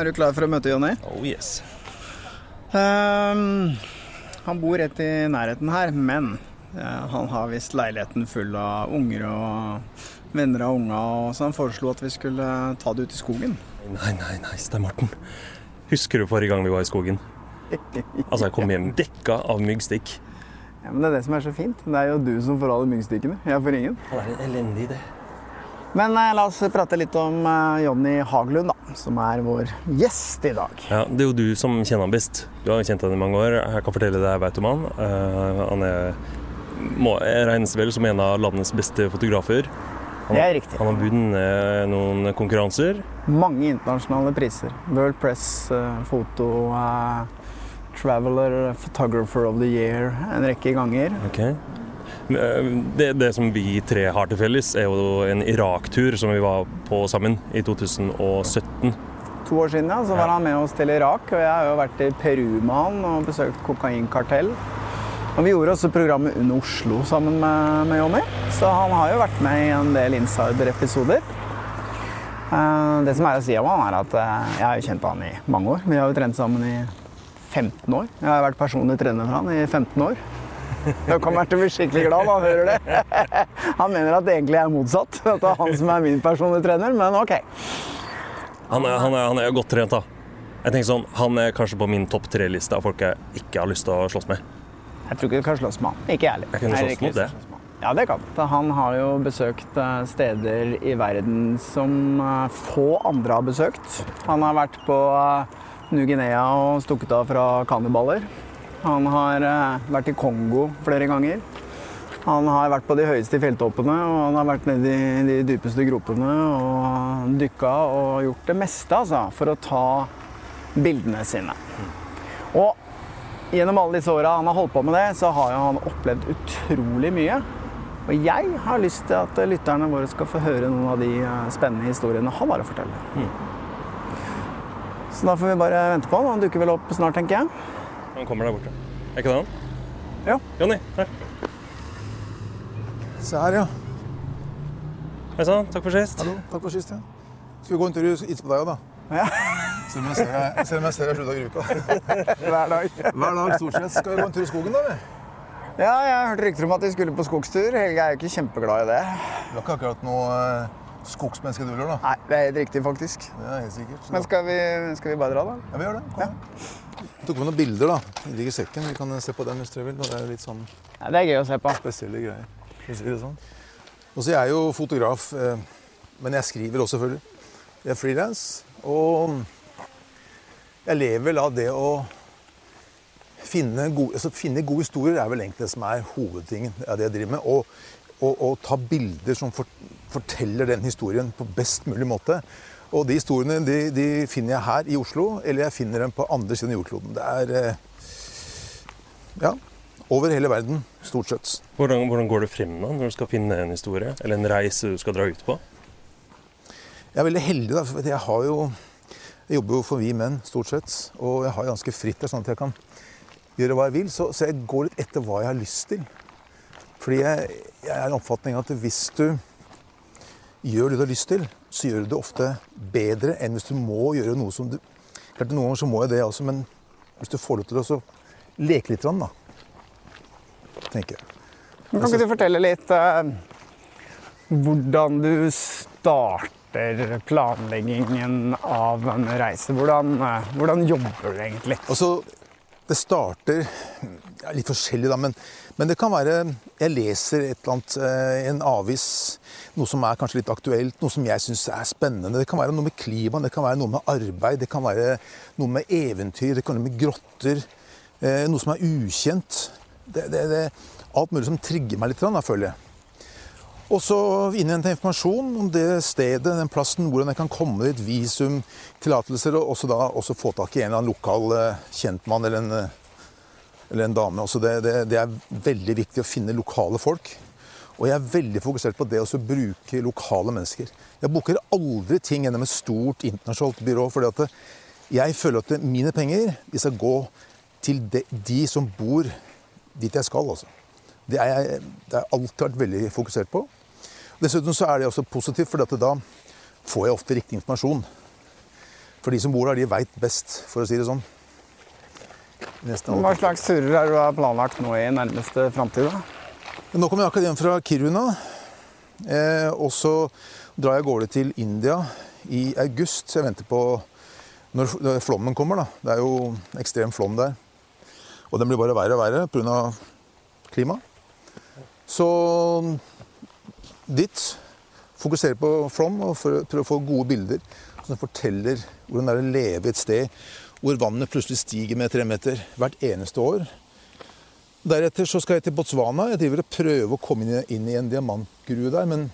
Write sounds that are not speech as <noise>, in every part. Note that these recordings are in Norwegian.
Er du klar for å møte Jonny? Oh yes. Um, han bor rett i nærheten her, men eh, han har visst leiligheten full av unger og venner av unga, så han foreslo at vi skulle ta det ut i skogen. Nei, nei, nei, Stein Morten. Husker du forrige gang vi var i skogen? Altså, jeg kom hjem dekka av myggstikk. Ja, men Det er det som er så fint. Det er jo du som får alle myggstikkene. Jeg får ingen. Det er en elendig idé. Men eh, la oss prate litt om eh, Jonny Haglund, som er vår gjest i dag. Ja, Det er jo du som kjenner han best. Du har jo kjent han i mange år. Jeg kan fortelle deg jeg vet om han. Uh, han er, må, regnes vel som en av landets beste fotografer. Han, Det er riktig. Han har vunnet noen konkurranser. Mange internasjonale priser. World Press uh, Foto, uh, Traveler Photographer of the Year en rekke ganger. Ok. Eh, Det, det som vi tre har til felles, er jo en Irak-tur som vi var på sammen i 2017. To år siden ja, så var han med oss til Irak, og jeg har jo vært i Peru med han og besøkt kokainkartell. Og vi gjorde også programmet Under Oslo sammen med, med Jonny, så han har jo vært med i en del insider-episoder. Eh, Det som er å si om han, er at eh, jeg har jo kjent han i mange år. Vi har jo trent sammen i 15 år. Jeg har vært personlig trener for han i 15 år. Da kommer han til å bli skikkelig glad da han hører det. Han mener at det egentlig er motsatt. At det er han som er min personlige trener, men ok. Han er, han er, han er godt trent, da. Jeg tenker sånn, Han er kanskje på min topp tre-liste av folk jeg ikke har lyst til å slåss med. Jeg tror ikke du kan slåss med han. Ikke jeg heller. Jeg kunne slåss mot det. Ja, det kan. Han har jo besøkt eh, steder i verden som eh, få andre har besøkt. Han har vært på eh, New-Guinea og stukket av fra kannibaler. Han har eh, vært i Kongo flere ganger. Han har vært på de høyeste fjelltoppene og han har vært nede i de dypeste gropene og dykka og gjort det meste altså, for å ta bildene sine. Og gjennom alle disse åra han har holdt på med det, så har han opplevd utrolig mye. Og jeg har lyst til at lytterne våre skal få høre noen av de eh, spennende historiene han har å fortelle. Så da får vi bare vente på han. Han dukker vel opp snart, tenker jeg. Han kommer der borte. Er ikke det han? Ja. Jonny, her. Se her, ja. Hei sann, takk for sist. Hallo, takk for sist. ja. Skal vi gå en tur hit på deg òg, da? Ja. <laughs> Selv om jeg ser deg- selv om jeg ser deg slutta gruka. <laughs> Hver dag. Hver dag stort sett. Skal vi gå en tur i skogen, da? eller? Ja, jeg har hørt rykter om at de skulle på skogstur. Helge er jo ikke kjempeglad i det. Du har ikke akkurat noe eh, skogsmenneske du lurer, da. Nei, det er helt riktig, faktisk. Det er helt sikkert. Men skal vi, skal vi bare dra, da? Ja, vi gjør det. Kom. igjen. Jeg tok med noen bilder, da. De ligger i sekken. Vi kan se på dem hvis dere vil. Det er litt sånn Ja, det er gøy å se på. spesielle greier. Hvis det er sånn. Og så jeg er jo fotograf, eh, men jeg skriver også, selvfølgelig. Jeg er frilans. Og jeg lever vel av det å finne gode, altså finne gode historier er vel egentlig det som er hovedtingen av det jeg driver med. Og, og, og ta bilder som for, forteller den historien på best mulig måte. Og de historiene de, de finner jeg her i Oslo, eller jeg finner dem på andre siden av jordkloden. Det er eh, ja, over hele verden, stort sett. Hvordan, hvordan går det frem da, når du skal finne en historie? Eller en reise du skal dra ut på? Jeg er veldig heldig, da, for jeg har jo jeg jobber jo for vi menn, stort sett. Og jeg har ganske fritt, der, sånn at jeg kan gjøre hva jeg vil. Så, så jeg går litt etter hva jeg har lyst til. Fordi jeg, jeg er en oppfatning at hvis du gjør det du har lyst til, så gjør du det ofte bedre enn hvis du må gjøre noe som du Klart Noen ganger så må jeg det også, men hvis du får lov til å leke litt, da, tenker jeg. Men kan ikke du fortelle litt eh, hvordan du starter planleggingen av en reise? Hvordan, eh, hvordan jobber du egentlig? Altså, det starter ja, litt forskjellig, da, men, men det kan være Jeg leser et eller annet, eh, en avis, noe som er kanskje litt aktuelt, noe som jeg syns er spennende. Det kan være noe med klima, det kan være noe med arbeid, det kan være noe med eventyr, det kan være noe med grotter. eh, Noe som er ukjent. Det, det, det, alt mulig som trigger meg litt, da, føler jeg. Og så innhente informasjon om det stedet, den plassen, hvordan jeg kan komme dit, visum, tillatelser, og også da også få tak i en eller annen lokal eh, kjentmann eller en, eller en dame. Altså det, det, det er veldig viktig å finne lokale folk. Og jeg er veldig fokusert på det å bruke lokale mennesker. Jeg booker aldri ting gjennom et stort internasjonalt byrå, fordi jeg føler at mine penger de skal gå til de, de som bor dit jeg skal. altså. Det har jeg alltid vært veldig fokusert på. Dessuten så er det også positivt, for da får jeg ofte riktig informasjon. For de som bor der, de veit best, for å si det sånn. Hva slags turer har du planlagt nå i nærmeste framtid? Nå kommer jeg akkurat hjem fra Kiruna. Eh, og så drar jeg av gårde til India i august. Så jeg venter på når flommen kommer. da. Det er jo ekstrem flom der. Og den blir bare verre og verre pga. klimaet. Så dit. Fokusere på flom og prøve å få gode bilder som forteller hvordan det er å leve et sted hvor vannet plutselig stiger med tre meter hvert eneste år. Deretter så skal jeg til Botswana. Jeg driver og prøver å komme inn inn i en diamantgrue der. Men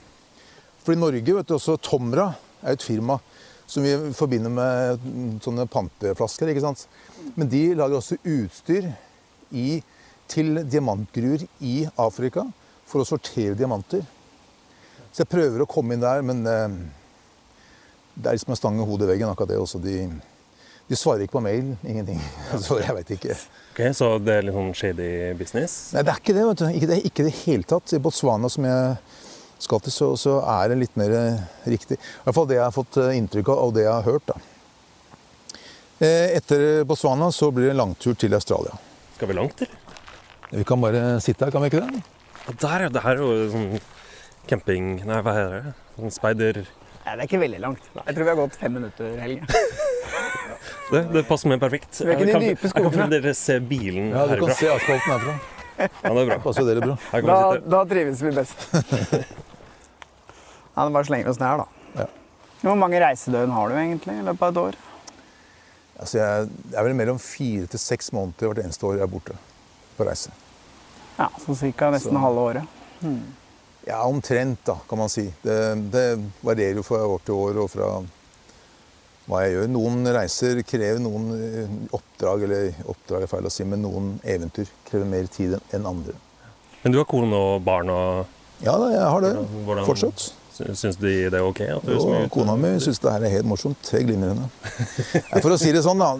i Norge vet du også Tomra er et firma som vi forbinder med sånne panteflasker. ikke sant? Men de lager også utstyr i, til diamantgruer i Afrika for å sortere diamanter. Så jeg prøver å komme inn der, men eh, det er liksom en stang i hodet i veggen, akkurat det også. De, de svarer ikke på mail. Ingenting. Så <laughs> jeg veit ikke. Ok, Så det er litt sånn shady business? Nei, det er ikke det. vet du. Ikke det, ikke det hele tatt. I Botswana, som jeg skal til, så, så er det litt mer eh, riktig. I hvert fall det jeg har fått eh, inntrykk av, og det jeg har hørt. da. Eh, Etter Botswana så blir det en langtur til Australia. Skal vi langt, eller? Vi kan bare sitte her, kan vi ikke det? Og der, ja. Det her er jo sånn camping... Nei, hva heter det? Sånn speider... Nei, det er ikke veldig langt. Jeg tror vi har gått fem minutter, Helge. <laughs> Det, det passer meg perfekt. er ikke de Jeg kan, dype jeg kan dere se bilen Ja, Du kan herfra. se asfalten herfra. Ja, det er bra. Passer dere bra. Da, da trives vi best. <laughs> Ja, det bare slenger oss ned her, da. Ja. Hvor mange reisedøgn har du egentlig i løpet av et år? Altså, jeg, det er vel mellom fire til seks måneder hvert eneste år jeg er borte på reise. Ja, Så ca. nesten Så- halve året. Ja, omtrent, da, kan man si. Det, det varierer jo fra år til år og fra hva jeg gjør. Noen reiser krever noen eh, oppdrag, eller oppdrag er feil å si, men noen eventyr krever mer tid enn andre. Men du har kone og barn og Ja da, jeg har det. Hvordan- Fortsatt. sy- Syns de det er ok? At du er så mye kona mi syns det her er helt morsomt. Tre glimrende. For å si det sånn, da.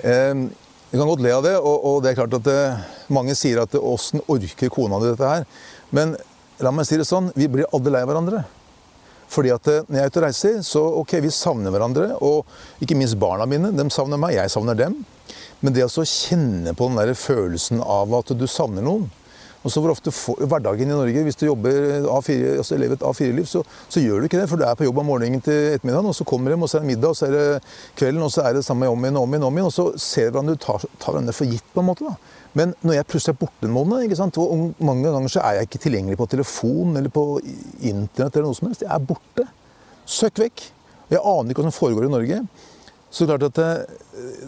Um, <laughs> Vi kan godt le av det, og, og det er klart at det, mange sier at åssen orker kona di dette her? Men la meg si det sånn, vi blir aldri lei hverandre. Fordi at eh, når jeg er ute og reiser, så ok, vi savner hverandre. Og ikke minst barna mine. De savner meg, jeg savner dem. Men det å kjenne på den der følelsen av at du savner noen og så hvor ofte for, Hverdagen i Norge, hvis du jobber A4, altså lever et A4-liv, så, så gjør du ikke det. For du er på jobb om morgenen til ettermiddagen, og så kommer de, og så er det middag, og så er det kvelden, og så er det samme om igjen og om igjen. Og så ser hverandre, du tar, tar hverandre for gitt, på en måte. da. Men når jeg plutselig er borte en måned, og mange ganger så er jeg ikke tilgjengelig på telefon eller på internett, eller noe som helst. Jeg er borte. Søkk vekk. Jeg aner ikke hva som foregår i Norge. Så klart at eh,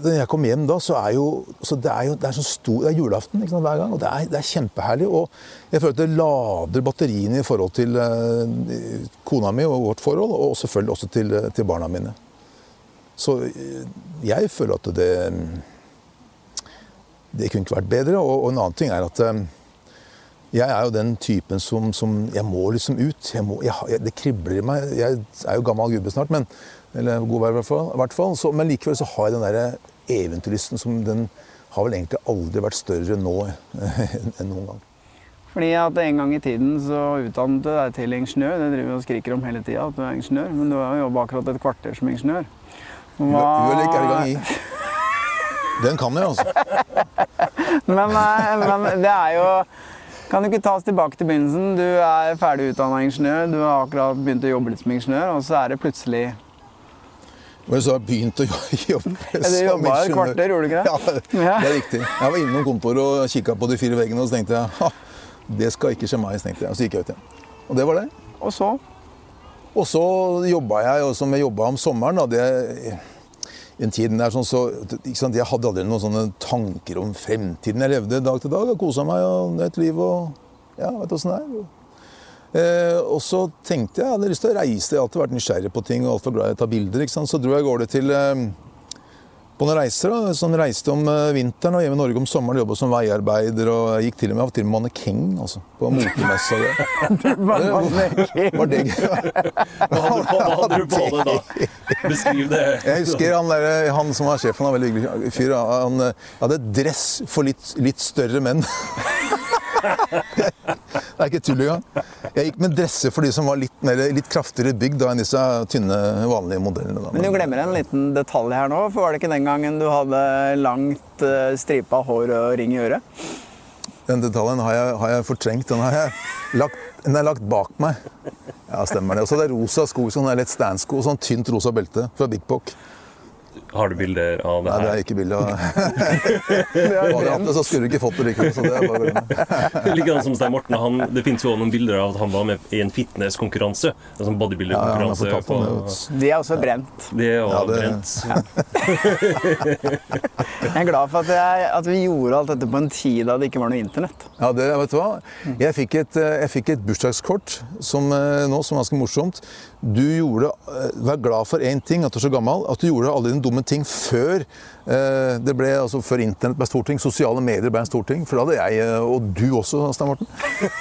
Når jeg kommer hjem da, så er jo så Det er jo det er så stor, det er julaften sant, hver gang. Og det er, det er kjempeherlig. Og jeg føler at det lader batteriene i forhold til eh, kona mi og vårt forhold, og selvfølgelig også til, til barna mine. Så eh, jeg føler at det Det kunne ikke vært bedre. Og, og en annen ting er at eh, jeg er jo den typen som, som Jeg må liksom ut. Jeg må, jeg, det kribler i meg. Jeg er jo gammel gubbe snart, men, eller god vei i hvert fall. hvert fall. Så, men likevel så har jeg den der eventyrlysten som den har vel egentlig aldri vært større nå enn enn noen gang. Fordi at En gang i tiden så utdannet du deg til ingeniør. Det driver og skriker om hele tida, at du er ingeniør. Men du har jo jobba akkurat et kvarter som ingeniør. Hva- Uølik er i gang i. <laughs> Den kan jeg, altså. <laughs> Men, eh, men det er jo Kan du ikke ta oss tilbake til begynnelsen? Du er ferdig utdanna ingeniør, du har akkurat begynt å jobbe litt som ingeniør, og så er det plutselig så har jeg begynt å <laughs> jobbe Ja, Du jobba et kvarter, gjorde du ikke det? Ja, det er riktig. Jeg var innom kontoret og kikka på de fire veggene, og så tenkte jeg ha, det skal ikke skje meg. Så tenkte jeg, og så gikk jeg ut igjen. Og det var det. Og så? Og så jobba jeg, og som jeg jobba om sommeren da, det, i en tiden der sånn, så Jeg hadde aldri noen sånne tanker om fremtiden. Jeg levde dag til dag og kosa meg og nøt livet og ja, du åssen det er. Eh, og så tenkte jeg jeg hadde lyst til å reise. Jeg har alltid vært nysgjerrig på ting og altfor glad i å ta bilder. Så dro jeg av gårde til eh, på noen reiser. da, som reiste om eh, vinteren og hjemme i Norge om sommeren. Jobba som veiarbeider og gikk til og med, til og med mannekeng altså, på motemessa. <laughs> Det var <laughs> det gøy. Hva hadde, du- du på deg da? Beskriv det. Jeg husker han, der, han som var sjefen, han var veldig hyggelig fyr. Han eh, hadde dress for litt, litt større menn. <laughs> <laughs> Det er ikke tull engang. Jeg gikk med dresser for de som var litt, mer, litt kraftigere bygd enn disse tynne, vanlige modellene. Men du glemmer en liten detalj her nå. For var det ikke den gangen du hadde langt uh, stripa hår og ring i øret? Den detaljen har jeg, har jeg fortrengt. Den, har jeg lagt, den er lagt bak meg. Ja, stemmer det. Og så er det rosa sko, sånn Let's Dance-sko og sånn tynt rosa belte fra Big Pock. Har du bilder av det her? Nei, det er ikke bilde av Hadde jeg hatt det, så skulle du ikke fått det likevel. Så det er bare å glemme. Som Stein Morten. Han, det finnes jo også noen bilder av at han var med i en fitnesskonkurranse. En sånn Ja, ja, bodybuilder-konkurranse. om det. De er også brent. det er også Ja, det- brent. <laughs> Jeg er glad for at, jeg, at vi gjorde alt dette på en tid da det ikke var noe internett. Ja, det, vet du hva? Jeg fikk et, eh, jeg fikk et bursdagskort som, eh, nå som er ganske morsomt. Du gjorde, eh, Vær glad for én ting, at du er så gammel, at du gjorde alle dine dumme ting før eh, det ble, altså før internett ble stor ting, sosiale medier ble en stor ting. For da hadde jeg, eh, og du også, Stein Morten,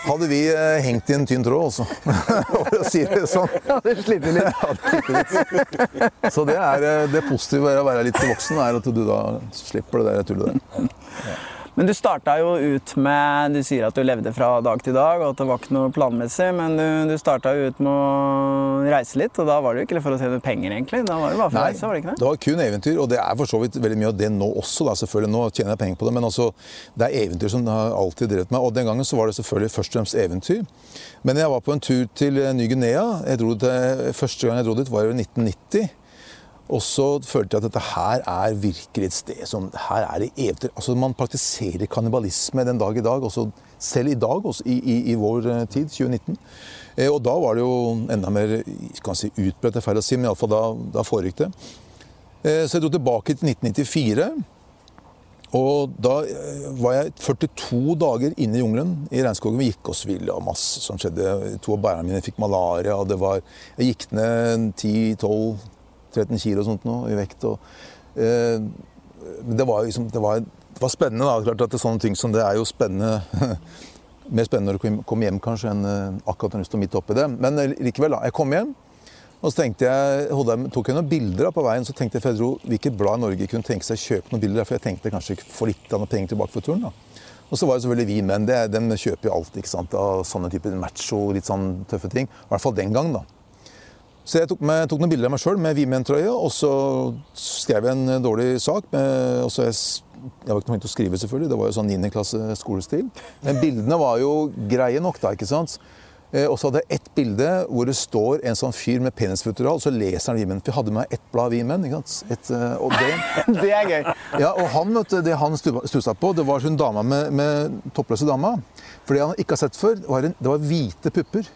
hadde vi hengt i en tynn tråd, altså. <laughs> For å si det sånn. <laughs> Det slitt litt. Så det er det positive ved å være litt voksen, er at du da slipper det der tullet der. <laughs> Men du starta jo ut med Du sier at du levde fra dag til dag, og at det var ikke noe planmessig, men du, du starta ut med å reise litt, og da var det jo ikke for å tjene penger, egentlig. Da var det bare for å reise, var det ikke det? det var kun eventyr, og det er for så vidt veldig mye av det nå også. Da, selvfølgelig. Nå tjener jeg penger på det, men altså, det er eventyr som har alltid drevet meg. Og den gangen så var det selvfølgelig først og fremst eventyr. Men jeg var på en tur til Ny-Guinea. Jeg dro til, første gang jeg dro dit, var i 1990. Og så følte jeg at dette her er virkelig et sted som Her er det eventyr. Altså, man praktiserer kannibalisme den dag i dag. Også, selv i dag, også, i, i, i vår eh, tid, 2019. Eh, og da var det jo enda mer kan si, utbredt, det er feil å si, men iallfall da, da foregikk det. Eh, så jeg dro tilbake til 1994. Og da eh, var jeg 42 dager inne i jungelen i regnskogen. Vi gikk oss ville og masse som skjedde. To av bærerne mine fikk malaria. og det var, Jeg gikk ned 10-12-13 kilo og sånt nå, i vekt. Og, eh, det var, liksom, det, var, det var spennende. da, klart at det er sånne ting som det er jo spennende <laughs> Mer spennende når du kommer hjem kanskje enn eh, akkurat når du står midt oppi det. Men eh, likevel, da. Jeg kom hjem. Og så jeg, tok jeg noen bilder av på veien, så tenkte jeg for jeg dro, hvilket blad i Norge kunne tenke seg å kjøpe noen bilder, for jeg tenkte kanskje få litt av noen penger tilbake for turen. da. Og så var det selvfølgelig vi menn, det, dem kjøper jo alt ikke sant, av sånne typer macho, litt sånn tøffe ting. I hvert fall den gang, da. Så jeg tok, med, tok noen bilder av meg sjøl med Vimen-trøye, og så skrev jeg en dårlig sak. Med, og så jeg, jeg var ikke noe til å skrive, selvfølgelig, det var jo sånn 9. klasse skolestil. Men bildene var jo greie nok, da. ikke sant? Eh, Og så hadde jeg ett bilde hvor det står en sånn fyr med penisfutteral, og så leser han Vimen. For jeg hadde med meg ett blad Vimen. ikke sant? Et, eh, og det, <laughs> Det er gøy. ja, og han, vet du, det han stu- stussa på, det var hun dama med, med toppløse dama. For det han ikke har sett før, var, en, det var hvite pupper.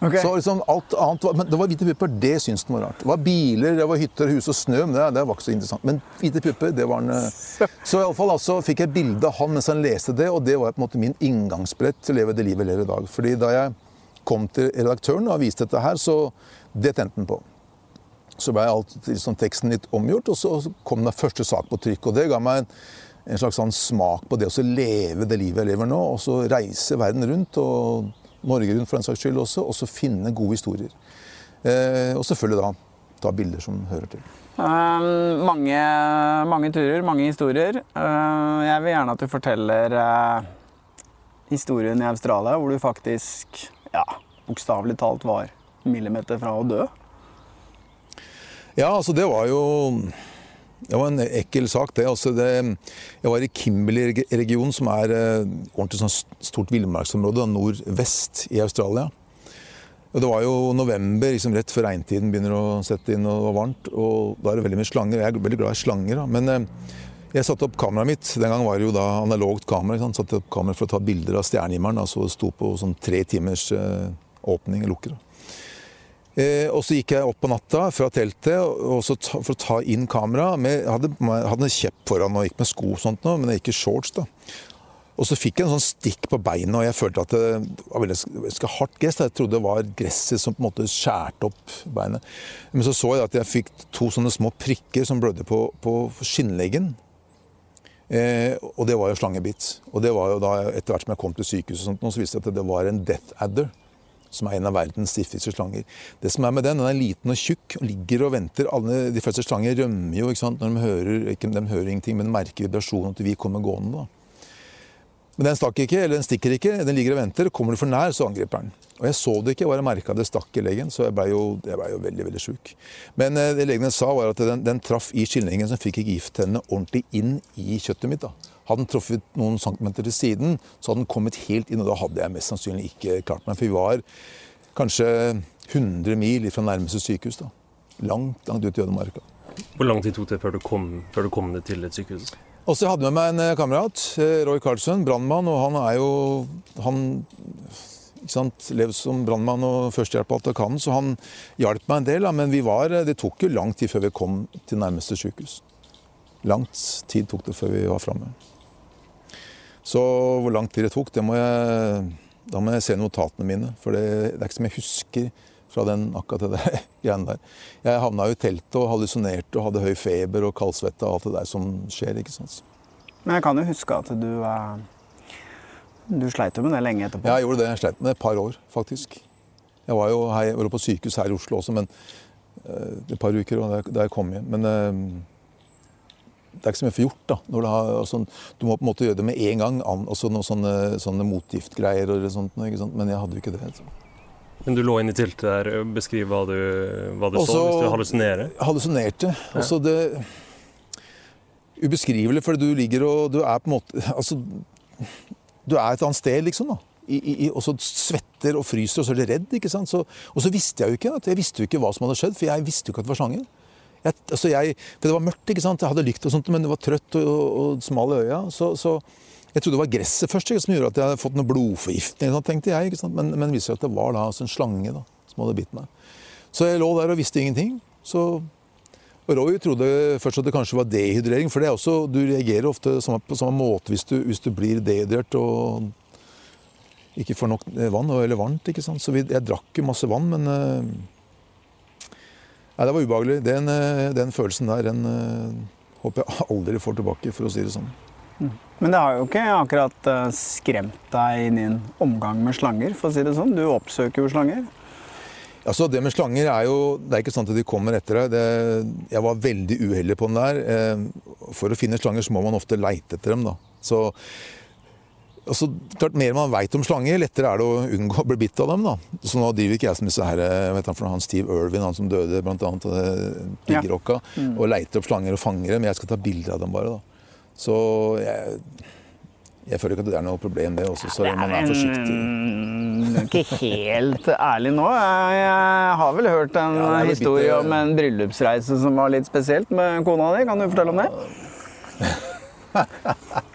Ok. Så liksom alt annet var, Men det var hvite pupper, det syntes han var rart. Det var biler, det var hytter, hus og snø, men det, det var ikke så interessant. Men hvite pupper, det var han eh. Så i alle fall altså, fikk jeg bilde av han mens han leste det, og det var på en måte min inngangsbrett til å leve det livet jeg lever i dag. Fordi da jeg kom til redaktøren og viste dette her, så det tente han på. Så ble alt liksom, teksten litt omgjort, og så kom den første sak på trykk. Og det ga meg en, en slags sånn smak på det å leve det livet jeg lever nå, og så reise verden rundt, og Norge rundt for den saks skyld også, og så finne gode historier. Eh, og selvfølgelig da ta bilder som hører til. Um, mange, mange turer, mange historier. Uh, jeg vil gjerne at du forteller uh, historien i Australia, hvor du faktisk, ja, bokstavelig talt var millimeter fra å dø. Ja, altså det var jo det var en ekkel sak, det. Altså det jeg var i Kimberley-regionen, som er eh, ordentlig sånn stort villmarksområde nordvest i Australia. Og Det var jo november, liksom rett før regntiden begynner å sette inn og var varmt. Og da er det veldig mye slanger. Jeg er veldig glad i slanger. Da. Men eh, jeg satte opp kameraet mitt. Den gang var det jo da analogt kamera. ikke? Satte opp kamera for å ta bilder av stjernehimmelen. Altså det sto på sånn tre timers eh, åpning, lukker. da. Eh, og så gikk jeg opp på natta fra teltet for å ta inn kamera. Jeg hadde, hadde en kjepp foran og gikk med sko og sånt nå, men jeg gikk i shorts. da. Og så fikk jeg en sånn stikk på beinet, og jeg følte at det var veldig hardt gress. Jeg trodde det var gresset som på en måte skjærte opp beinet. Men så så jeg at jeg fikk to sånne små prikker som blødde på, på skinnleggen. Eh, og det var jo slangebitt. Og det var jo da, etter hvert som jeg kom til sykehuset, og sånt, så viste det at det var en death adder som er en av verdens giftigste slanger. Det som er med den, den er liten og tjukk og ligger og venter. Alle, de fleste slanger rømmer jo ikke sant? når de hører, ikke, de hører ingenting, men merker vibrasjonen til vi kommer gående. da. Men den stakk ikke, eller den stikker ikke. Den ligger og venter. Kommer du for nær, så angriper den. Og jeg så det ikke, jeg bare merka det stakk i leggen, så jeg blei jo, ble jo veldig veldig sjuk. Men eh, det legene sa, var at den, den traff i skillingen, så fikk ikke gifttennene ordentlig inn i kjøttet mitt. da. Hadde den truffet noen centimeter til siden, så hadde den kommet helt inn, og da hadde jeg mest sannsynlig ikke klart meg. For vi var kanskje 100 mil fra nærmeste sykehus. da. Langt, langt ut i ødemarka. Hvor lang tid tok det før du kom, før du kom ned til et sykehus? Og så hadde jeg med meg en eh, kamerat, eh, Roy Karlsson, brannmann, og han er jo Han ikke sant, levde som brannmann og førstehjelp alt han kan, så han hjalp meg en del. Da, men vi var, det tok jo lang tid før vi kom til nærmeste sykehus. Langt tid tok det før vi var framme. Så hvor lang tid det tok, det må jeg, da må jeg se notatene mine. For det, det er ikke som jeg husker fra den, akkurat det der <laughs> greiene der. Jeg havna jo i teltet og hallusinerte og hadde høy feber og kaldsvette og alt det der som skjer. ikke sant? Men jeg kan jo huske at du eh, Du sleit jo med det lenge etterpå. Ja, jeg gjorde det. Jeg sleit med det et par år, faktisk. Jeg var jo her, jeg var på sykehus her i Oslo også, men uh, et par uker da jeg kom hjem. Men uh, det er ikke så mye for gjort. da. Du, har, altså, du, må på en måte gjøre det med en gang. Også noen sånne, sånne motgiftgreier og sånt. Men jeg hadde jo ikke det. Så. Men du lå inne i teltet der. Beskriv hva du, hva du Også, så hvis du hallusinerer. Hallusinerte. Ja. Også det Ubeskrivelig, for du ligger og Du er på en måte Altså, du er et annet sted, liksom. da. I, i, og så svetter og fryser, og så er du redd. ikke sant? Så, og så visste jeg jo ikke jeg visste jo ikke hva som hadde skjedd, for jeg visste jo ikke at det var slanger. Jeg, altså jeg, for det var mørkt, ikke sant? jeg hadde lykt, og sånt, men det var trøtt og, og, og smal i øya. Så, så, jeg trodde det var gresset først som gjorde at jeg hadde fått noe blodforgiftning. tenkte jeg, ikke sant? Men, det viste seg at det var da, altså en slange da, som hadde bitt meg. Så jeg lå der og visste ingenting. Så Roy trodde først at det kanskje var dehydrering, for også, du reagerer ofte på samme måte hvis du, hvis du blir dehydrert og ikke får nok vann eller varmt. ikke sant? Så vi, jeg drakk jo masse vann, men uh, Nei, det var ubehagelig. Den, uh, den følelsen der, den uh, håper jeg aldri får tilbake, for å si det sånn. Mm. Men det har jo ikke akkurat skremt deg inn i en omgang med slanger, for å si det sånn. Du oppsøker jo slanger. Altså, det med slanger er jo Det er ikke sant at de kommer etter deg. Det, jeg var veldig uheldig på den der. Eh, for å finne slanger så må man ofte leite etter dem. da. Så altså, klart, Mer man veit om slanger, lettere er det å unngå å bli bitt av dem. da. Så nå driver ikke jeg som disse her, eh, vet han, han Steve Irwin, han som døde annet av piggrokka, ja. mm. og leiter opp slanger og fanger dem. Jeg skal ta bilder av dem bare. da. Så jeg jeg føler ikke at det er noe problem, det også, så man er forsiktig. Er ikke helt ærlig nå. Jeg har vel hørt en ja, historie om en bryllupsreise som var litt spesielt med kona di. Kan du fortelle om det? <laughs>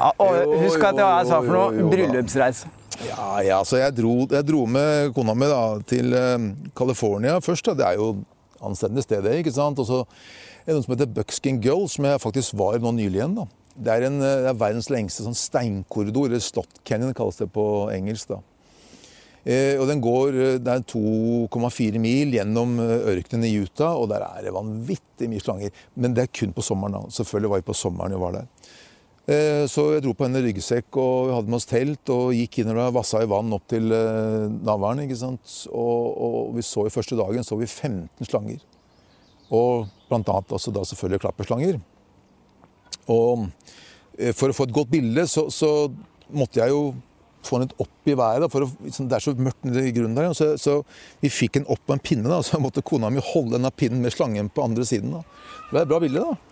Ja, og husk at jeg sa for noe bryllupsreise. Ja, ja, så jeg dro, jeg dro, med kona mi da, til uh, California først. Da. Det er jo anstendig sted, det. ikke sant? Og så er det noe som heter Buckskin Girl, som jeg faktisk var nå nylig igjen. da. Det er, en, det er verdens lengste sånn steinkorridor, eller Slott Canyon kalles det på engelsk. da. Eh, og den går eh, det er 2,4 mil gjennom eh, ørkenen i Utah, og der er det vanvittig mye slanger. Men det er kun på sommeren. da. Selvfølgelig var vi på sommeren vi var der. Eh, så jeg dro på en ryggsekk og vi hadde med oss telt og gikk inn og vassa i vann opp til eh, navlen. ikke sant? Og, og, vi så i første dagen så vi 15 slanger. Og annet også da selvfølgelig klapperslanger. Og eh, for å få et godt bilde, så, så måtte jeg jo få den litt opp i været. å, liksom, Det er så mørkt nede i grunnen der. Så, så, vi fikk den opp på en pinne, da, så måtte kona mi holde denne pinnen med slangen på andre siden. da. Det ble et bra bilde, da.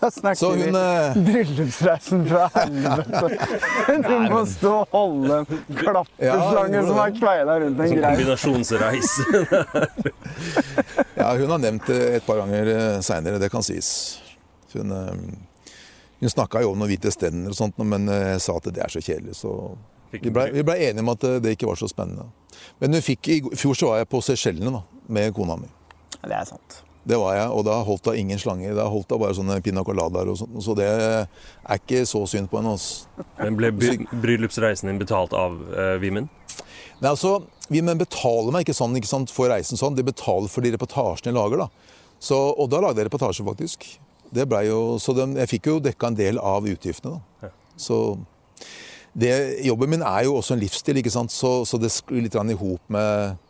Da snakker så hun, vi eh, bryllupsreisen fra helvete. <laughs> Du må stå og holde klappeslangen ja, som har kveila rundt en greie. Kombinasjonsreise. ja, hun har nevnt det et par ganger eh, seinere, det kan sies. Hun, hun snakka jo om noen hvite stender og sånt, men jeg eh, sa at det er så kjedelig, så vi blei ble enige om at eh, det ikke var så spennende. Men fikk, i fjor så var jeg på Seychellene med kona mi. Det er sant. Det var jeg, og da holdt hun ingen slanger. Da holdt hun bare sånne pina coladaer og sånt. Så det er ikke så synd på henne. Altså. Men ble bryllupsreisen din betalt av uh, Vimen? Nei, altså, Vimen betaler meg ikke sånn ikke sant, for reisen sånn. De betaler for de reportasjene jeg lager. da. Så, og da lagde jeg reportasje, faktisk. Det ble jo, så de, jeg fikk jo dekka en del av utgiftene. da. Ja. Så det, Jobben min er jo også en livsstil, ikke sant? Så, så det sklir litt i hop med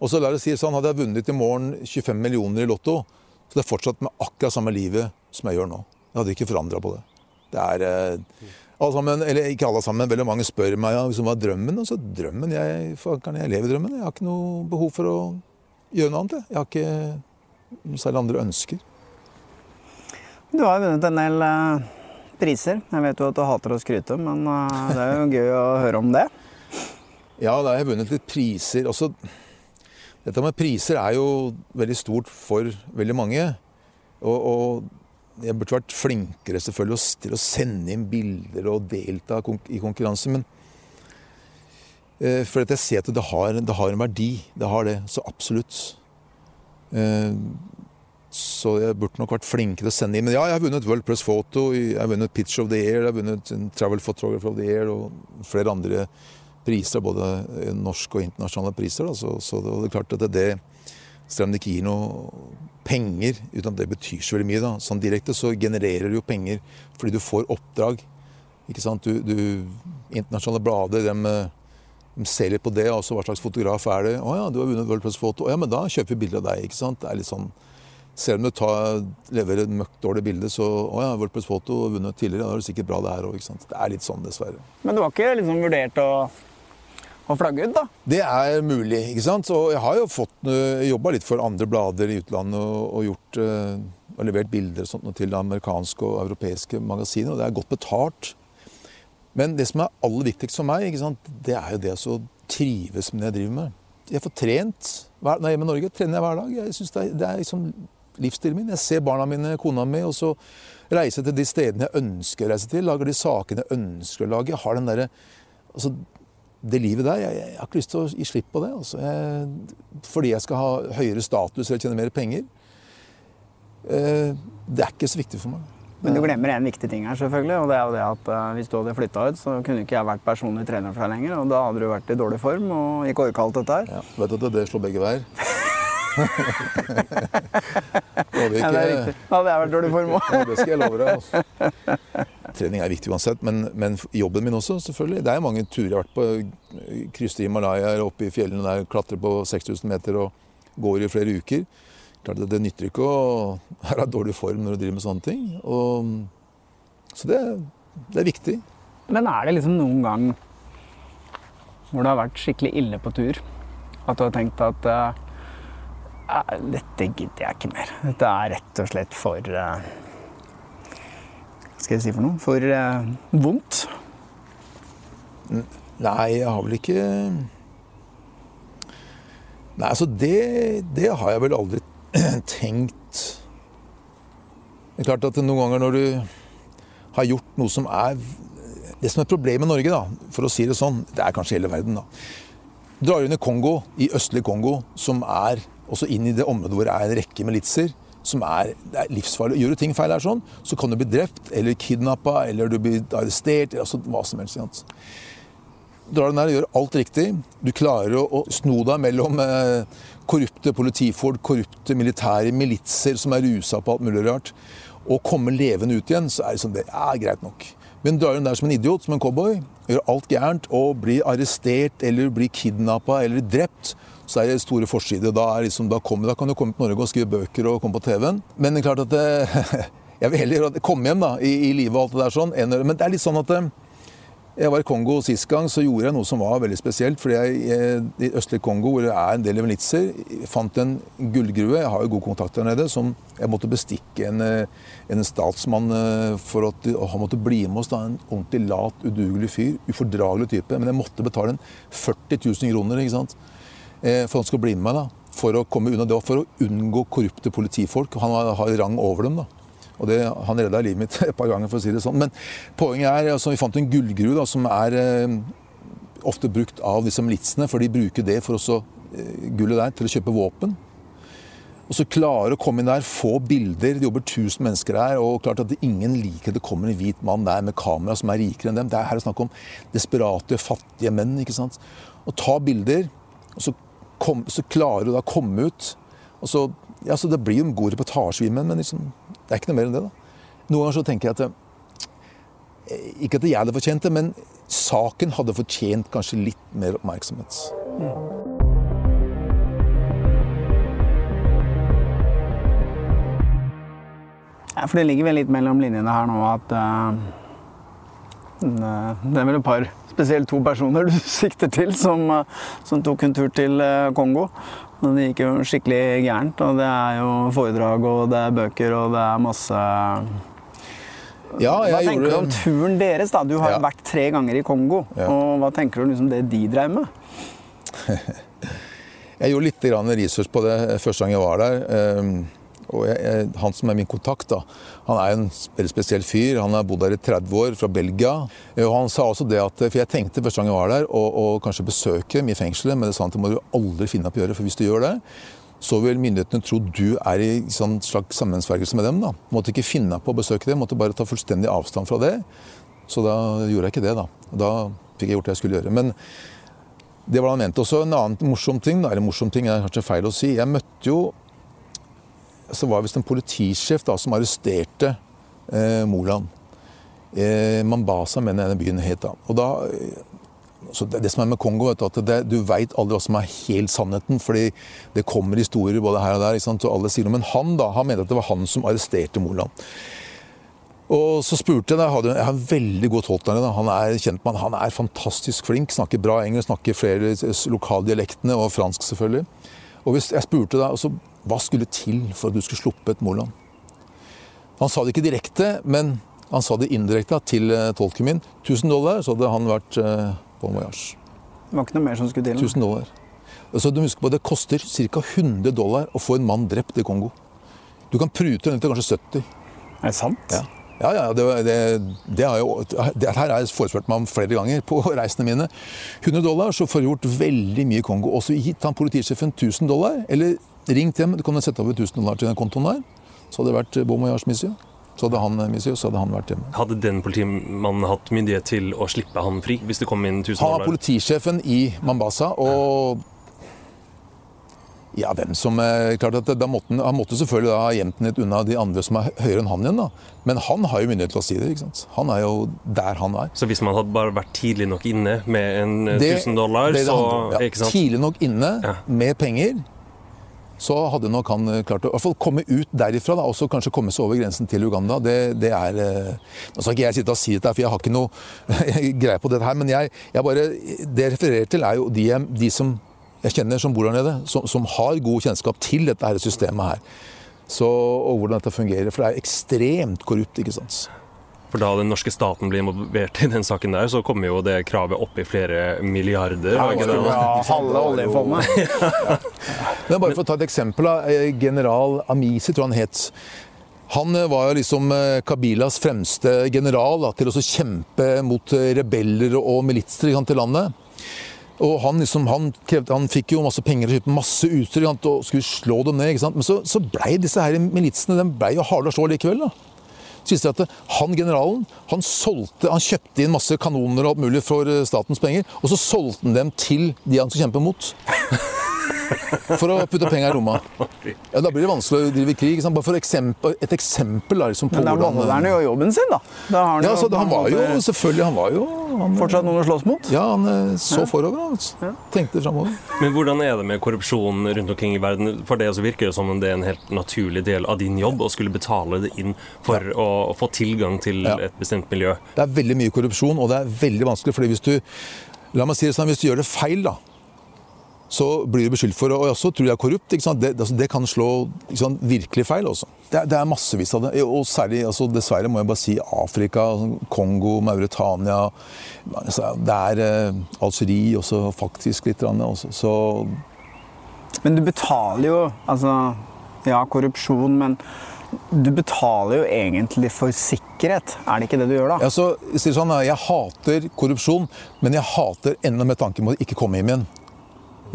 Og så la oss si sånn, hadde jeg vunnet i morgen 25 millioner i Lotto, så det jeg fortsatt med akkurat samme livet som jeg gjør nå. Jeg hadde ikke forandra på det. Det er, eh, Alle sammen, eller ikke alle sammen, veldig mange spør meg ja, liksom, hva er drømmen. Altså, drømmen, jeg, kan jeg leve drømmen? Jeg har ikke noe behov for å gjøre noe annet. Jeg, har ikke noe særlig andre ønsker. Du har vunnet en del uh, priser. Jeg vet jo at du hater å skryte, men uh, det er jo gøy å høre om det. Ja, da har jeg vunnet litt priser. Også, dette med priser er jo veldig stort for veldig mange. Og, og jeg burde vært flinkere selvfølgelig til å sende inn bilder og delta i konkurranse. Men uh, for at jeg ser at det har, det har, en verdi. Det har det. Så absolutt. Så jeg burde nok vært flinkere til å sende inn. Men ja, jeg har vunnet World Press Photo, jeg har vunnet Pitch of the Year, jeg har vunnet Travel Photographer of the Year og flere andre priser, både norske og internasjonale priser. Så, så, det er klart at det, selv om det ikke gir noe penger, uten at det betyr så veldig mye, da, sånn direkte, så genererer det jo penger fordi du får oppdrag. Ikke sant? Du, du internasjonale blader, de, de ser litt på det. også Hva slags fotograf er det? 'Å ja, du har vunnet World Press Photo.' 'Å ja, men da kjøper vi bilde av deg.' ikke sant? Det er litt sånn selv om du tar, leverer et møkkdårlig bilde, så å ja, WordPress Photo vunnet tidligere, da er det sikkert bra det her òg. Det er litt sånn, dessverre. Men du har ikke liksom vurdert å, å flagge ut, da? Det er mulig, ikke sant. Og jeg har jo fått jobba litt for andre blader i utlandet og, og gjort og levert bilder og sånt til amerikanske og europeiske magasiner, og det er godt betalt. Men det som er aller viktigst for meg, sant, det er jo det å trives med det jeg driver med. Jeg får trent når jeg er hjemme i Norge. trener jeg hver dag. Jeg synes det er, det er liksom livsstilen min. Jeg ser barna mine, kona mi, og så reiser jeg til de stedene jeg ønsker å reise til. Lager de sakene jeg ønsker å lage. Jeg har den derre altså, Det livet der, jeg, jeg, har ikke lyst til å gi slipp på det. Altså. Jeg, fordi jeg skal ha høyere status eller tjene mer penger. Eh, det er ikke så viktig for meg. Men du glemmer en viktig ting her, selvfølgelig. Og det er jo det at eh, hvis du hadde flytta ut, så kunne ikke jeg vært personlig trener for deg lenger. Og da hadde du vært i dårlig form og ikke orka alt dette her. Ja, vet du at det slår begge veier. <laughs> ja, det er riktig. Da hadde jeg vært dårlig form òg. ja, det skal jeg love deg. Altså. Trening er viktig uansett, men, men, jobben min også, selvfølgelig. Det er mange turer jeg har vært på. Krysse Himalaya, oppe i fjellene der, klatrer på 6000 meter og går i flere uker. Klart det, det nytter ikke å <laughs> være i dårlig form når du driver med sånne ting. Og, så det, det er viktig. Men er det liksom noen gang hvor du har vært skikkelig ille på tur, at du har tenkt at uh, dette gidder jeg ikke mer. Dette er rett og slett for uh, Hva skal jeg si for noe? For uh, vondt? Nei, jeg har vel ikke Nei, altså det, det har jeg vel aldri <clears throat> tenkt Det er klart at noen ganger når du har gjort noe som er Det som er problemet med Norge, da, for å si det sånn, det er kanskje hele verden, da. Drar i Kongo, i østlig Kongo, som er også inn i det området hvor det er en rekke militser som er, det er livsfarlig. Gjør du ting feil her sånn, så kan du bli drept eller kidnappa eller du blir arrestert. altså hva som helst. Drar du ned og gjør alt riktig. Du klarer å, å sno deg mellom eh, korrupte politifolk, korrupte militære militser som er rusa på alt mulig rart, og komme levende ut igjen, så er det sånn det er greit nok. Men drar du der som en idiot, som en cowboy, gjør alt gærent og blir arrestert eller blir kidnappa eller drept, så er det store forsider. Da, liksom, da, da, kan du komme til Norge og skrive bøker og komme på TV-en. Men det er klart at det, <laughs> jeg vil heller komme hjem da, i, i livet og alt det der sånn. Men det er litt sånn at eh, jeg var i Kongo sist gang, så gjorde jeg noe som var veldig spesielt. fordi jeg I østlige Kongo, hvor det er en del militser, fant en gullgrue. Jeg har jo god kontakt der nede. som Jeg måtte bestikke en, eh, en statsmann eh, for at han måtte bli med oss. da, En ordentlig lat, udugelig fyr. Ufordragelig type. Men jeg måtte betale en 40 000 kroner ikke sant? Eh, for han skulle bli med meg. da, For å komme unna det, og for å unngå korrupte politifolk. Han har rang over dem. da. Og det, Han redda livet mitt <laughs> et par ganger, for å si det sånn. Men poenget er altså, vi fant en gullgrue som er eh, ofte brukt av disse militsene, for de bruker det for også, eh, gullet der til å kjøpe våpen. Og så klare å komme inn der, få bilder. Det jobber 1000 mennesker her. Og klart at ingen liker det kommer en hvit mann der med kamera som er rikere enn dem. Det er her snakk om desperate, fattige menn. ikke sant? Og ta bilder, og så, kom, så klarer du da å komme ut. Og så, ja, så Det blir jo en god reportasje, men liksom, det er ikke noe mer enn det. da. Noen ganger så tenker jeg at eh, Ikke at jeg hadde fortjent det, men saken hadde fortjent kanskje litt mer oppmerksomhet. Mm. Ja, for det ligger vel litt mellom linjene her nå at uh, Det er vel et par, spesielt to personer du <laughs> sikter til, som, som tok en tur til Kongo. Det gikk jo skikkelig gærent. Og det er jo foredrag, og det er bøker, og det er masse ja, hva tenker gjorde... du om turen deres? da? Du har ja. vært tre ganger i Kongo. Ja. og Hva tenker du om liksom det de drev med? <laughs> jeg gjorde litt research på det første gang jeg var der. Og jeg, han som er min kontakt, da, han er en veldig spesiell fyr. Han har bodd der i 30 år, fra Belgia. Og han sa også det at, For jeg tenkte første gang jeg var der, å kanskje besøke dem i fengselet, men det sa han at det må du aldri finne opp å gjøre. For hvis du gjør det, så vil myndighetene tro du er i sånn slags sammensvergelse med dem. da. Måtte ikke finne på å besøke dem, måtte bare ta fullstendig avstand fra det. Så da gjorde jeg ikke det, da. Da fikk jeg gjort det jeg skulle gjøre. Men det var det han mente. Også en annen morsom ting, da, eller morsom ting er kanskje feil å si. Jeg møtte jo så var det visst en politisjef da, som arresterte eh, Moland. Eh, Mambasa, mener jeg den byen het da. Og da så det, det, som er med Kongo, vet du, at det, du veit aldri hva som er helt sannheten. fordi det kommer historier både her og der. og alle sier noe. Men han da, han mente at det var han som arresterte Moland. Og så spurte jeg, jeg, jeg har en veldig god tolkner. Han er kjent med han er fantastisk flink, snakker bra engelsk, snakker flere lokaldialektene, og fransk selvfølgelig. Og jeg spurte da, altså, hva skulle til for at du skulle sluppet Moland? Han sa det ikke direkte, men han sa det indirekte til eh, tolken min. 1000 dollar, så hadde han vært eh, på voyage. Det var ikke noe mer som skulle til? 1000 dollar. Så du husker på, Det koster ca. 100 dollar å få en mann drept i Kongo. Du kan prute den til kanskje 70. Er det sant? Ja. Ja, ja, det, det, det, har jo, det her har jeg forespurt meg om flere ganger på <laughs> reisene mine. 100 dollar, så får gjort veldig mye i Kongo. Og så gitt han politisjefen 1000 dollar, eller ringt hjem, du kan sette over 1000 dollar til den kontoen der. Så hadde det vært bom og jars Mission. Så hadde han, eh, så hadde han vært hjemme. Hadde den politimannen hatt myndighet til å slippe han fri? hvis det kom inn 1000 dollar? Ha politisjefen i Mambasa. og ja, hvem som eh, klart at da måtte, Han måtte selvfølgelig ha gjemt den litt unna de andre som er høyere enn han igjen. da. Men han har jo myndighet til å si det. ikke sant? Han er jo der han er. Så hvis man hadde bare vært tidlig nok inne med en 1000 eh, dollar, det, det så ja? Tidlig nok inne ja. med penger så hadde nok han eh, klart å i hvert fall komme ut derifra og så kanskje komme seg over grensen til Uganda. Det, det er eh, Nå skal ikke jeg sitte og si dette, for jeg har ikke noe <laughs> greie på dette her. Men jeg, jeg bare, det jeg refererer til, er jo de, de, som jeg kjenner som bor der nede, som, som har god kjennskap til dette her systemet her. Så, og hvordan dette fungerer. For det er ekstremt korrupt. ikke sant? For da den norske staten blir involvert i den saken der, så kommer jo det kravet opp i flere milliarder. Ja, ja halve oljefondet. <laughs> ja. Men bare for å ta et eksempel. Eh, general Amisi, tror han het. Han eh, var liksom eh, Kabilas fremste general da, til å kjempe mot rebeller og militser til landet. Og han, liksom, han, krevde, han, fikk jo masse penger og kjøpte masse utstyr og skulle slå dem ned. Men så, så blei disse her militsene de ble jo harde å slå likevel. da. Viste det at han generalen han, solgte, han kjøpte inn masse kanoner og alt mulig for statens penger, og så solgte han dem til de han skulle kjempe mot. <laughs> For å putte penger i lomma. <laughs> Ja, Da blir det vanskelig å drive krig. Bare for eksempel, et eksempel da, liksom, på Men da beholder han jo jobben sin, da. da ja, så, han var jo selvfølgelig han var jo han, Fortsatt noen å slåss mot? Ja, han eh, så ja. forover. Altså. Tenkte framover. Men hvordan er det med korrupsjon rundt omkring i verden? For det så virker det som om det er en helt naturlig del av din jobb å skulle betale det inn for ja. å, å, få tilgang til et bestemt miljø. Det er veldig mye korrupsjon, og det er veldig vanskelig. fordi hvis du La meg si det sånn, hvis du gjør det feil, da, så blir du beskyldt for Og også tror jeg er korrupt. Det, altså, det, kan slå virkelig feil også. Det, det, er massevis av det. Og særlig, altså, dessverre må jeg bare si Afrika, altså, Kongo, Mauritania altså, Det er eh, Algerie også faktisk litt. Også, så Men du betaler jo Altså, ja, korrupsjon, men du betaler jo egentlig for sikkerhet, er det ikke det du gjør da? Ja, så, sånn, jeg hater korrupsjon, men jeg hater enda med tanke på å ikke komme hjem igjen.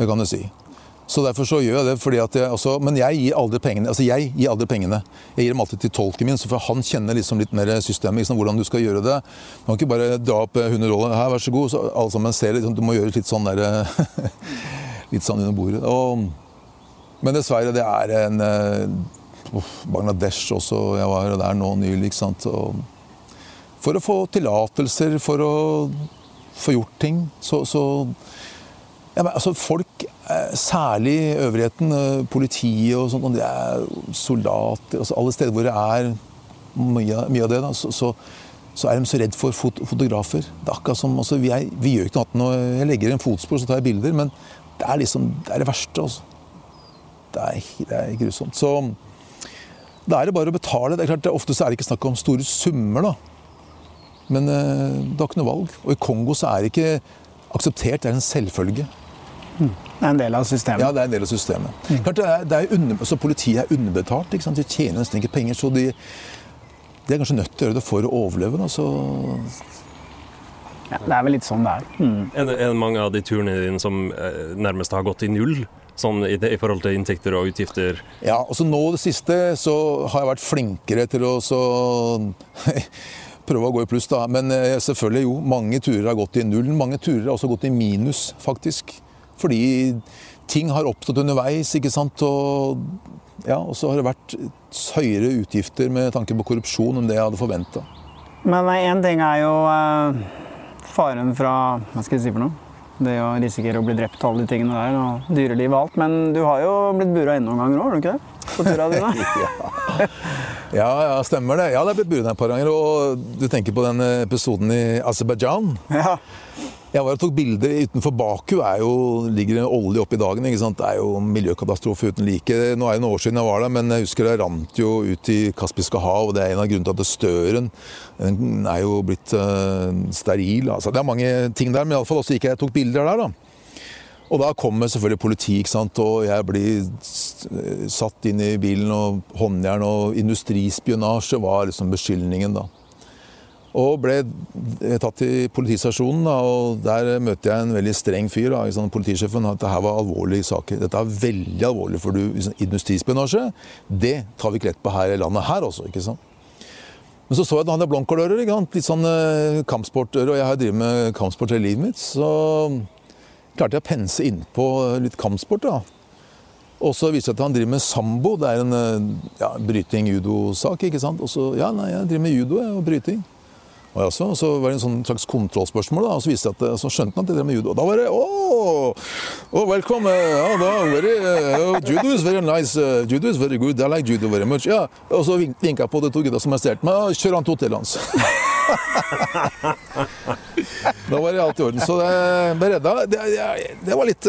Det kan du si. Så derfor så gjør jeg det. fordi at jeg, altså, men jeg gir aldri pengene. altså jeg gir aldri pengene. Jeg gir dem alltid til tolken min, for han kjenner liksom litt mer systemet. Liksom, hvordan du skal gjøre det. Du kan ikke bare dra opp 100 dollar. Her, vær så god. så alle sammen ser liksom, Du må gjøre litt sånn der, <laughs> Litt sånn under bordet. Og, men dessverre, det er en uh, Bangladesh også. Jeg var der nå nylig. ikke sant? Og, for å få tillatelser, for å få gjort ting, så, så ja, men, altså, folk, eh, særlig øvrigheten, eh, politiet og sånt, det er soldater altså, Alle steder hvor det er mye, mye av det, da, så, så, så er de så redd for fot fotografer. Det er akkurat som, altså, vi, er, vi, gjør ikke noe Jeg legger en fotspor, så tar jeg bilder, men det er liksom, det er det verste. Altså. Det, er, det er grusomt. Så da er det bare å betale. Det er klart, Ofte så er det ikke snakk om store summer, da. Men eh, du har ikke noe valg. Og i Kongo så er det ikke akseptert, det er en selvfølge. Mm. Det er en del av systemet? Ja, det er en del av systemet. Mm. Klart, det er, det er under, altså, politiet er underbetalt. ikke sant? De tjener nesten ikke penger. så de, de, er kanskje nødt til å gjøre det for å overleve. Da, så ja, det er vel litt sånn det er. Mm. Er, det, er det mange av de turene dine som eh, nærmest har gått i null? Sånn i, i, forhold til inntekter og utgifter? Ja, altså nå det siste så har jeg vært flinkere til å så <laughs> prøve å gå i pluss, da. Men eh, selvfølgelig, jo, mange turer har gått i null. Mange turer har også gått i minus, faktisk. Fordi ting har oppstått underveis, ikke sant. Og, ja, og så har det vært høyere utgifter med tanke på korrupsjon enn det jeg hadde forventa. Men én ting er jo uh, faren fra Hva skal jeg si for noe? Det å risikere å bli drept og alle de tingene der, og dyreliv og alt. Men du har jo blitt bura inne noen ganger òg, har du ikke det? På tura dine? <laughs> ja. ja, ja, stemmer det. Ja, det er blitt buret inne et par ganger. Og du tenker på den episoden i Aserbajdsjan? Ja. Jeg var og tok bilder utenfor Baku. Er jo, ligger det olje oppi dagen. ikke sant? Det er jo miljøkatastrofe uten like. Nå er det noen år siden jeg var der, men jeg husker det rant jo ut i Kaspiske hav. og Det er en av grunnene til at støren den er jo blitt uh, steril. altså Det er mange ting der, men iallfall også gikk jeg tok bilder der. da. Og da kommer selvfølgelig politi, og jeg blir satt inn i bilen, og håndjern og industrispionasje var liksom beskyldningen, da. Og ble tatt til politistasjonen, da, og der møtte jeg en veldig streng fyr. da, Politisjefen at dette var alvorlige saker. Dette er veldig alvorlig, for du, liksom, industrispionasje, det tar vi ikke lett på her i landet her også. ikke sant? Men så så jeg at han hadde blomkålører, litt sånn eh, kampsportører, og jeg har drevet med kampsport hele livet mitt. så klarte jeg å pense innpå litt kampsport. da. Og så viser det at han driver med sambo. Det er en ja, bryting-judo-sak. ikke sant? Og så Ja, nei, jeg driver med judo og bryting. Og, også, og så var det en sånn slags kontrollspørsmål, da, og så viste jeg at så skjønte han at jeg drev med judo. Og da var det oh, oh, welcome, uh, da, very, uh, Judo is very nice. Uh, judo is very good. I like judo very much. Yeah. Og så vinka jeg på de to gutta som arresterte meg. Kjør han til hotellet hans. <laughs> da var det alt i orden. Så det ble redda. Det, det, var litt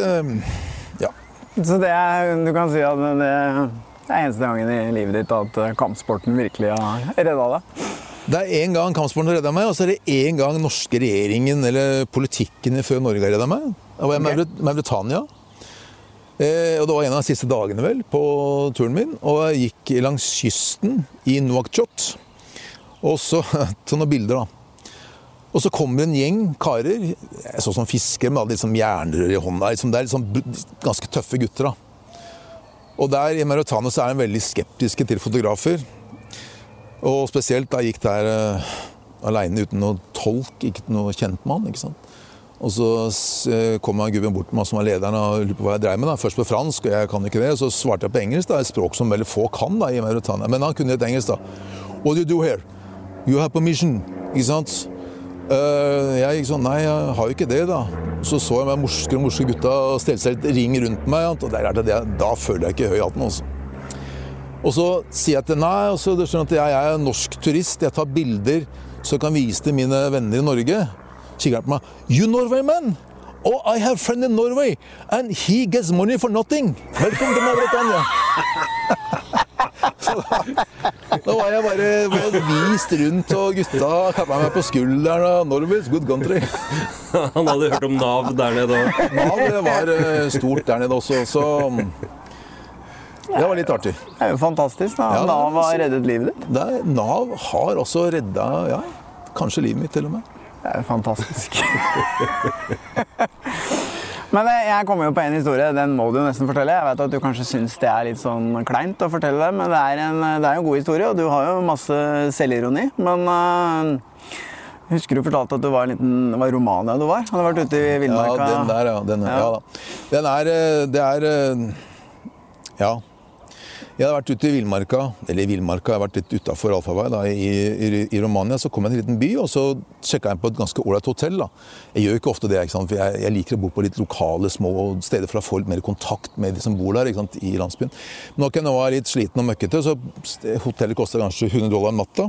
Ja. Så det er, du kan si at det er eneste gangen i livet ditt at kampsporten virkelig har redda deg? Det er én gang kampsporten redda meg, og så er det én gang norske regjeringen eller politikken før Norge har redda meg. Da var jeg i okay. Mauritania. Eh, og Det var en av de siste dagene vel, på turen min. Og jeg gikk langs kysten i Nouakchott. Og så <laughs> til noen bilder, da. Og så kommer en gjeng karer, jeg så som fiskere, med liksom jernrør i hånda. Liksom, det er liksom ganske tøffe gutter. da. Og der i Mauritania så er de veldig skeptiske til fotografer. Og spesielt da jeg gikk der uh, aleine uten noe tolk, ikke noe kjent mann. ikke sant? Og så uh, kom han gubben bort til meg som var lederen og lurte på hva jeg dreiv med. da. Først på fransk, og jeg kan ikke det. Og så svarte jeg på engelsk, da, et språk som veldig få kan da, i Mauritania. Men han kunne et engelsk, da. What do you do here? You have permission. Ikke sant? Uh, jeg gikk sånn Nei, jeg har jo ikke det, da. Så så jeg meg morske og morske gutta stelle seg litt ring rundt meg. Og der er det, da føler jeg ikke høy hatten. altså. Og så sier jeg til nei, og så du skjønner at jeg er norsk turist, jeg tar bilder så jeg kan vise til mine venner i Norge. Kikker han på meg. You Norway man! Oh, I have friend in Norway, and he gets money for nothing. Velkommen til Mauritania. <laughs> Så da, da, var jeg bare vist rundt, og gutta klappa meg på skulderen. og Norway's good country. <laughs> Han hadde hørt om Nav der nede òg? Nav det var eh, stort der nede også. Så det var litt artig. Det er jo fantastisk. da. Ja, Nav har reddet livet ditt. Det, Nav har også redda ja, kanskje livet mitt, til og med. Det er jo fantastisk. <laughs> Men eh, jeg kommer jo på en historie, den må du jo nesten fortelle. Jeg vet at du kanskje syns det er litt sånn kleint å fortelle det, men det er, en, det er en god historie, og du har jo masse selvironi. Men uh, husker du fortalte at du var en liten Det var Romania du var? Hadde vært ute i villmarka? Ja, den der, ja. Den, ja. ja da. Den er eh, Det er Ja. Jeg hadde vært ute i villmarka, eller villmarka, jeg har vært litt utafor allfarvei i, i, i, Romania. Så kom jeg til en liten by, og så sjekka jeg på et ganske ålreit hotell. da. Jeg gjør ikke ofte det, ikke sant? for jeg, jeg, liker å bo på litt lokale, små steder for å få litt mer kontakt med de som bor der ikke sant? i landsbyen. Men ok, nå nå var litt sliten og møkkete, så hotellet kosta kanskje 100 dollar natta.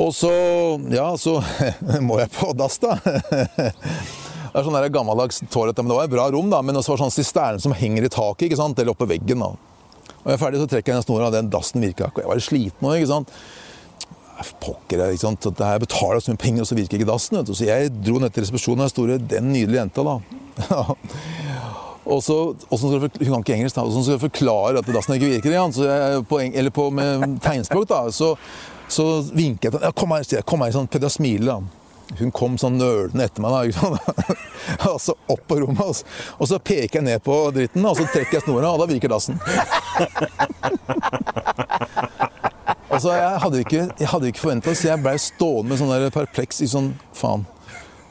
Og så, ja, så <laughs> må jeg på dass, da. <laughs> Det er sånn gammeldags toalett, men det var et bra rom, da. Men også var sånn sisterne som henger i taket, ikke sant? eller oppe veggen. da. Og jeg er ferdig, så trekker jeg en snor av den dassen virka ikke. Jeg var sliten òg, ikke sant. Pokker, ikke sant. Det her betaler så mye penger, og så virker ikke dassen. vet du. Så jeg dro ned til resepsjonen, og store, den nydelige jenta, da. <laughs> Og så, og Hun kan ikke engelsk, da. Og så skal jeg forklare at dassen ikke virker. igjen, så jeg, på, eller på med tegnspråk, da. Så, så vinker jeg til henne. Ja, 'Kom her', sier jeg. Kom her, sånn, prøvde å smile. da. Hun kom sånn nølende etter meg. da? <laughs> Og så opp på rommet, altså. og så peker jeg ned på dritten, og så trekker jeg snora, og da virker dassen. <laughs> Altså, Jeg hadde ikke, jeg hadde ikke forventa så jeg blei stående med sånn der perpleks i sånn Faen.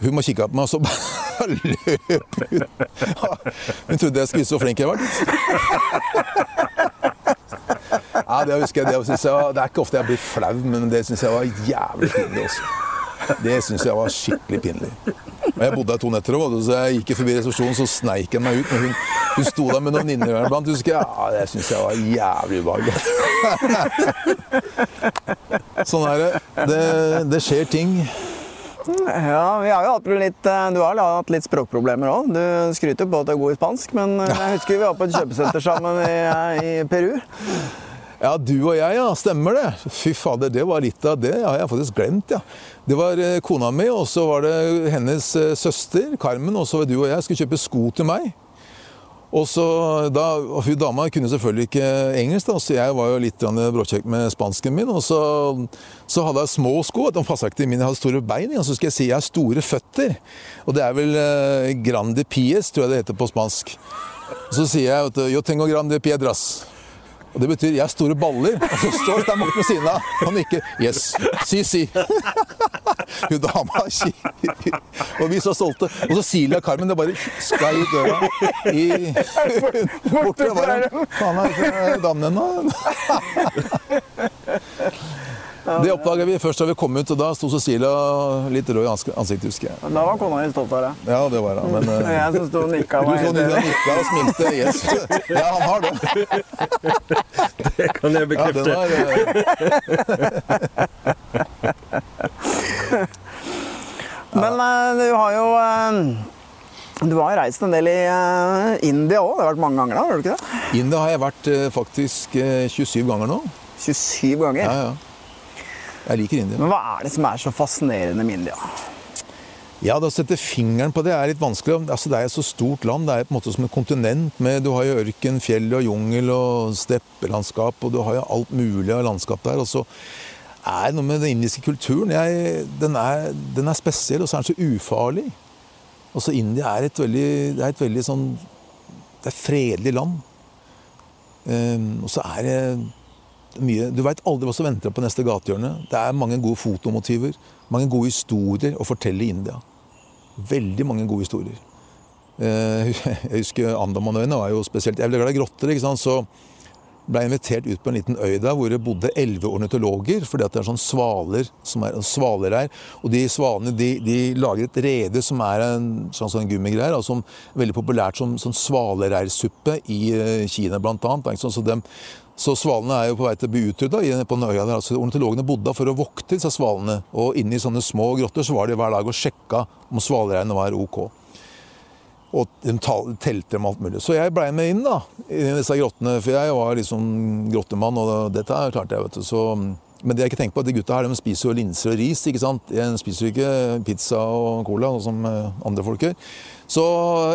Hun må kikke på meg, og så <laughs> bare løp hun. Hun trodde jeg skulle vise hvor flink jeg var. Ja, det husker jeg, det, jeg det er ikke ofte jeg blir flau, men det syns jeg var jævlig fint. også. Det syns jeg var skikkelig pinlig. Og Jeg bodde der to netter, òg, så jeg gikk forbi resepsjonen, så sneik jeg meg ut. Men hun, hun sto der med noen venninner blant, Husker jeg. Ja, det syns jeg var jævlig ubehagelig. Sånn er det. det. Det skjer ting. Ja, vi har jo hatt litt, eh, Du har hatt litt språkproblemer òg. Du skryter på at du er god i spansk, men eh, jeg husker vi var på et kjøpesenter sammen i, i Peru. Ja, du og jeg, ja. Stemmer det. Fy fader, det var litt av det. Ja, jeg har faktisk glemt, ja. Det var eh, kona mi, og så var det hennes eh, søster, Carmen, og så var du og jeg skulle kjøpe sko til meg. Og så da, og Hun dama kunne selvfølgelig ikke engelsk, da, så jeg var jo litt bråkjekk med spansken min. Og så, så hadde jeg små sko. De passa ikke til mine, jeg hadde store bein. Og så skal jeg si jeg har store føtter. Og det er vel eh, grande pies, tror jeg det heter på spansk. Så sier jeg vet yo tengo grande piedras. Og Det betyr 'jeg har store baller'. Og så står Stein Morten ved siden av og nikker. 'Yes. Si, si'. Hun dama Og vi så stolte. Og så Silja og Carmen det bare sklei ut døra i Borte fra dem. Faen, er det damen ennå? Det oppdaga vi først da vi kom ut, og da sto Cecilia litt rød i ansiktet, husker jeg. Da var kona di stolt av deg. Ja, det var hun. Men uh, <laughs> jeg som sto og nikka. Du sto og nikka og smilte. Yes. <laughs> Ja, han har det. Det kan jeg bekrefte. Ja, uh... <laughs> Men uh, du har jo du har reist en del i India òg. Det har vært mange ganger da? har du ikke det? India har jeg vært faktisk 27 ganger nå. 27 ganger? Ja, ja. Jeg liker India. Men hva er det som er så fascinerende med India? Ja, Å sette fingeren på det er litt vanskelig. Altså, det er et så stort land. Det er på en måte som et kontinent. Med, du har jo ørken, fjell og jungel og steppelandskap, og du har jo alt mulig av landskap der. Og så er det noe med den indiske kulturen. Jeg, den, er, den, er, spesiell, og så er den så ufarlig. Også India er et veldig, det er et veldig sånn Det er fredelig land. Um, og så er det mye Du veit aldri hva som venter på neste gatehjørne. Det er mange gode fotomotiver, mange gode historier å fortelle i India. Veldig mange gode historier. Eh, <laughs> jeg husker Andamanøyene var jo spesielt Jeg ble glad i grotter, ikke sant. Så ble jeg invitert ut på en liten øy der hvor det bodde elleve ornitologer. fordi at det er sånn svaler som er svaler her. Og de svalene de, de lager et rede som er en sånn, sånn gummigreier. Altså, veldig populært som sånn svalereirsuppe i eh, Kina blant annet. Så de, så svalene er jo på vei til å bli utrydda. Altså, ornitologene bodde for å vokte disse svalene. Og inni sånne små grotter så var de hver dag og sjekka om svalereinet var ok. Og de telte dem alt mulig. Så jeg blei med inn da, i disse grottene. For jeg var liksom grottemann, og dette klarte jeg, vet du. Så, men det jeg ikke tenker på, at de gutta her de spiser jo linser og ris. ikke sant? De spiser jo ikke pizza og cola, som andre folk gjør. Så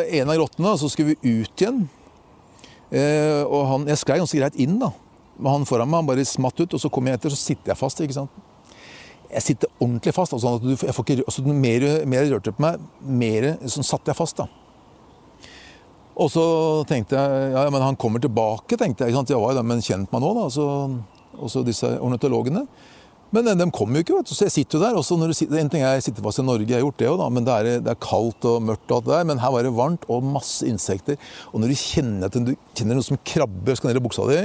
en av grottene, så skulle vi ut igjen. Eh, og han, jeg sklei ganske greit inn, da. Men han foran meg han bare smatt ut, og så kom jeg etter, så sitter jeg fast. ikke sant? Jeg sitter ordentlig fast. Altså, at du, jeg får ikke, altså, mer, mer jeg rørte på meg, mer sånn satt jeg fast. da. Og så tenkte jeg ja, men han kommer tilbake, tenkte jeg. ikke sant? Jeg var jo med en kjent meg nå, da. Så, også disse ornitologene. Men de kommer jo ikke, vet du. Så jeg sitter jo der. Også når du, en ting er Jeg sitter fast i Norge, jeg har gjort det òg, men det er, det er, kaldt og mørkt og alt det der. Men her var det varmt og masse insekter. Og når du kjenner at du kjenner noe som krabber skal ned i buksa di,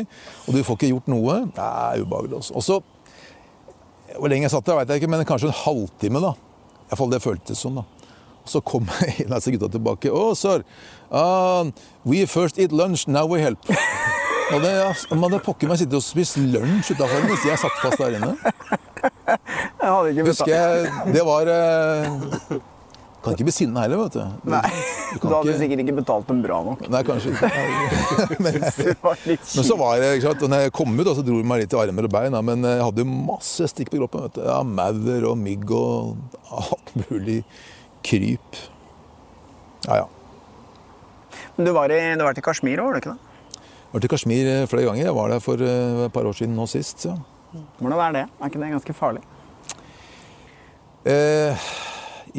og du får ikke gjort noe, det er ubehagelig. Også. Og Hvor lenge jeg satt der, veit jeg ikke, men kanskje en halvtime, da. Iallfall det føltes sånn, da. Og så kom <laughs> en av disse gutta tilbake. Å, oh, sir. Uh, we first eat lunch, now we help. <laughs> Det, ja, man hadde pokker meg sittet og spist lunsj utafor mens jeg satt fast der inne. Jeg hadde ikke Husker jeg Det var eh, Kan ikke bli sinna heller, vet du. Nei, Du du hadde ikke- sikkert ikke betalt dem bra nok. Nei, kanskje ikke. <laughs> Men, men så var det, ikke og når jeg kom ut, så dro de meg litt i armer og bein. Men jeg hadde masse stikk på kroppen. vet du. Ja, Maur og mygg og alt mulig kryp. Ja, ja. Men du var i, du var til Kashmir òg, var du ikke det? Var til Kashmir eh, flere ganger. Jeg var der for eh, et par år siden nå sist. Ja. Hvordan er det? Er ikke det ganske farlig? Eh,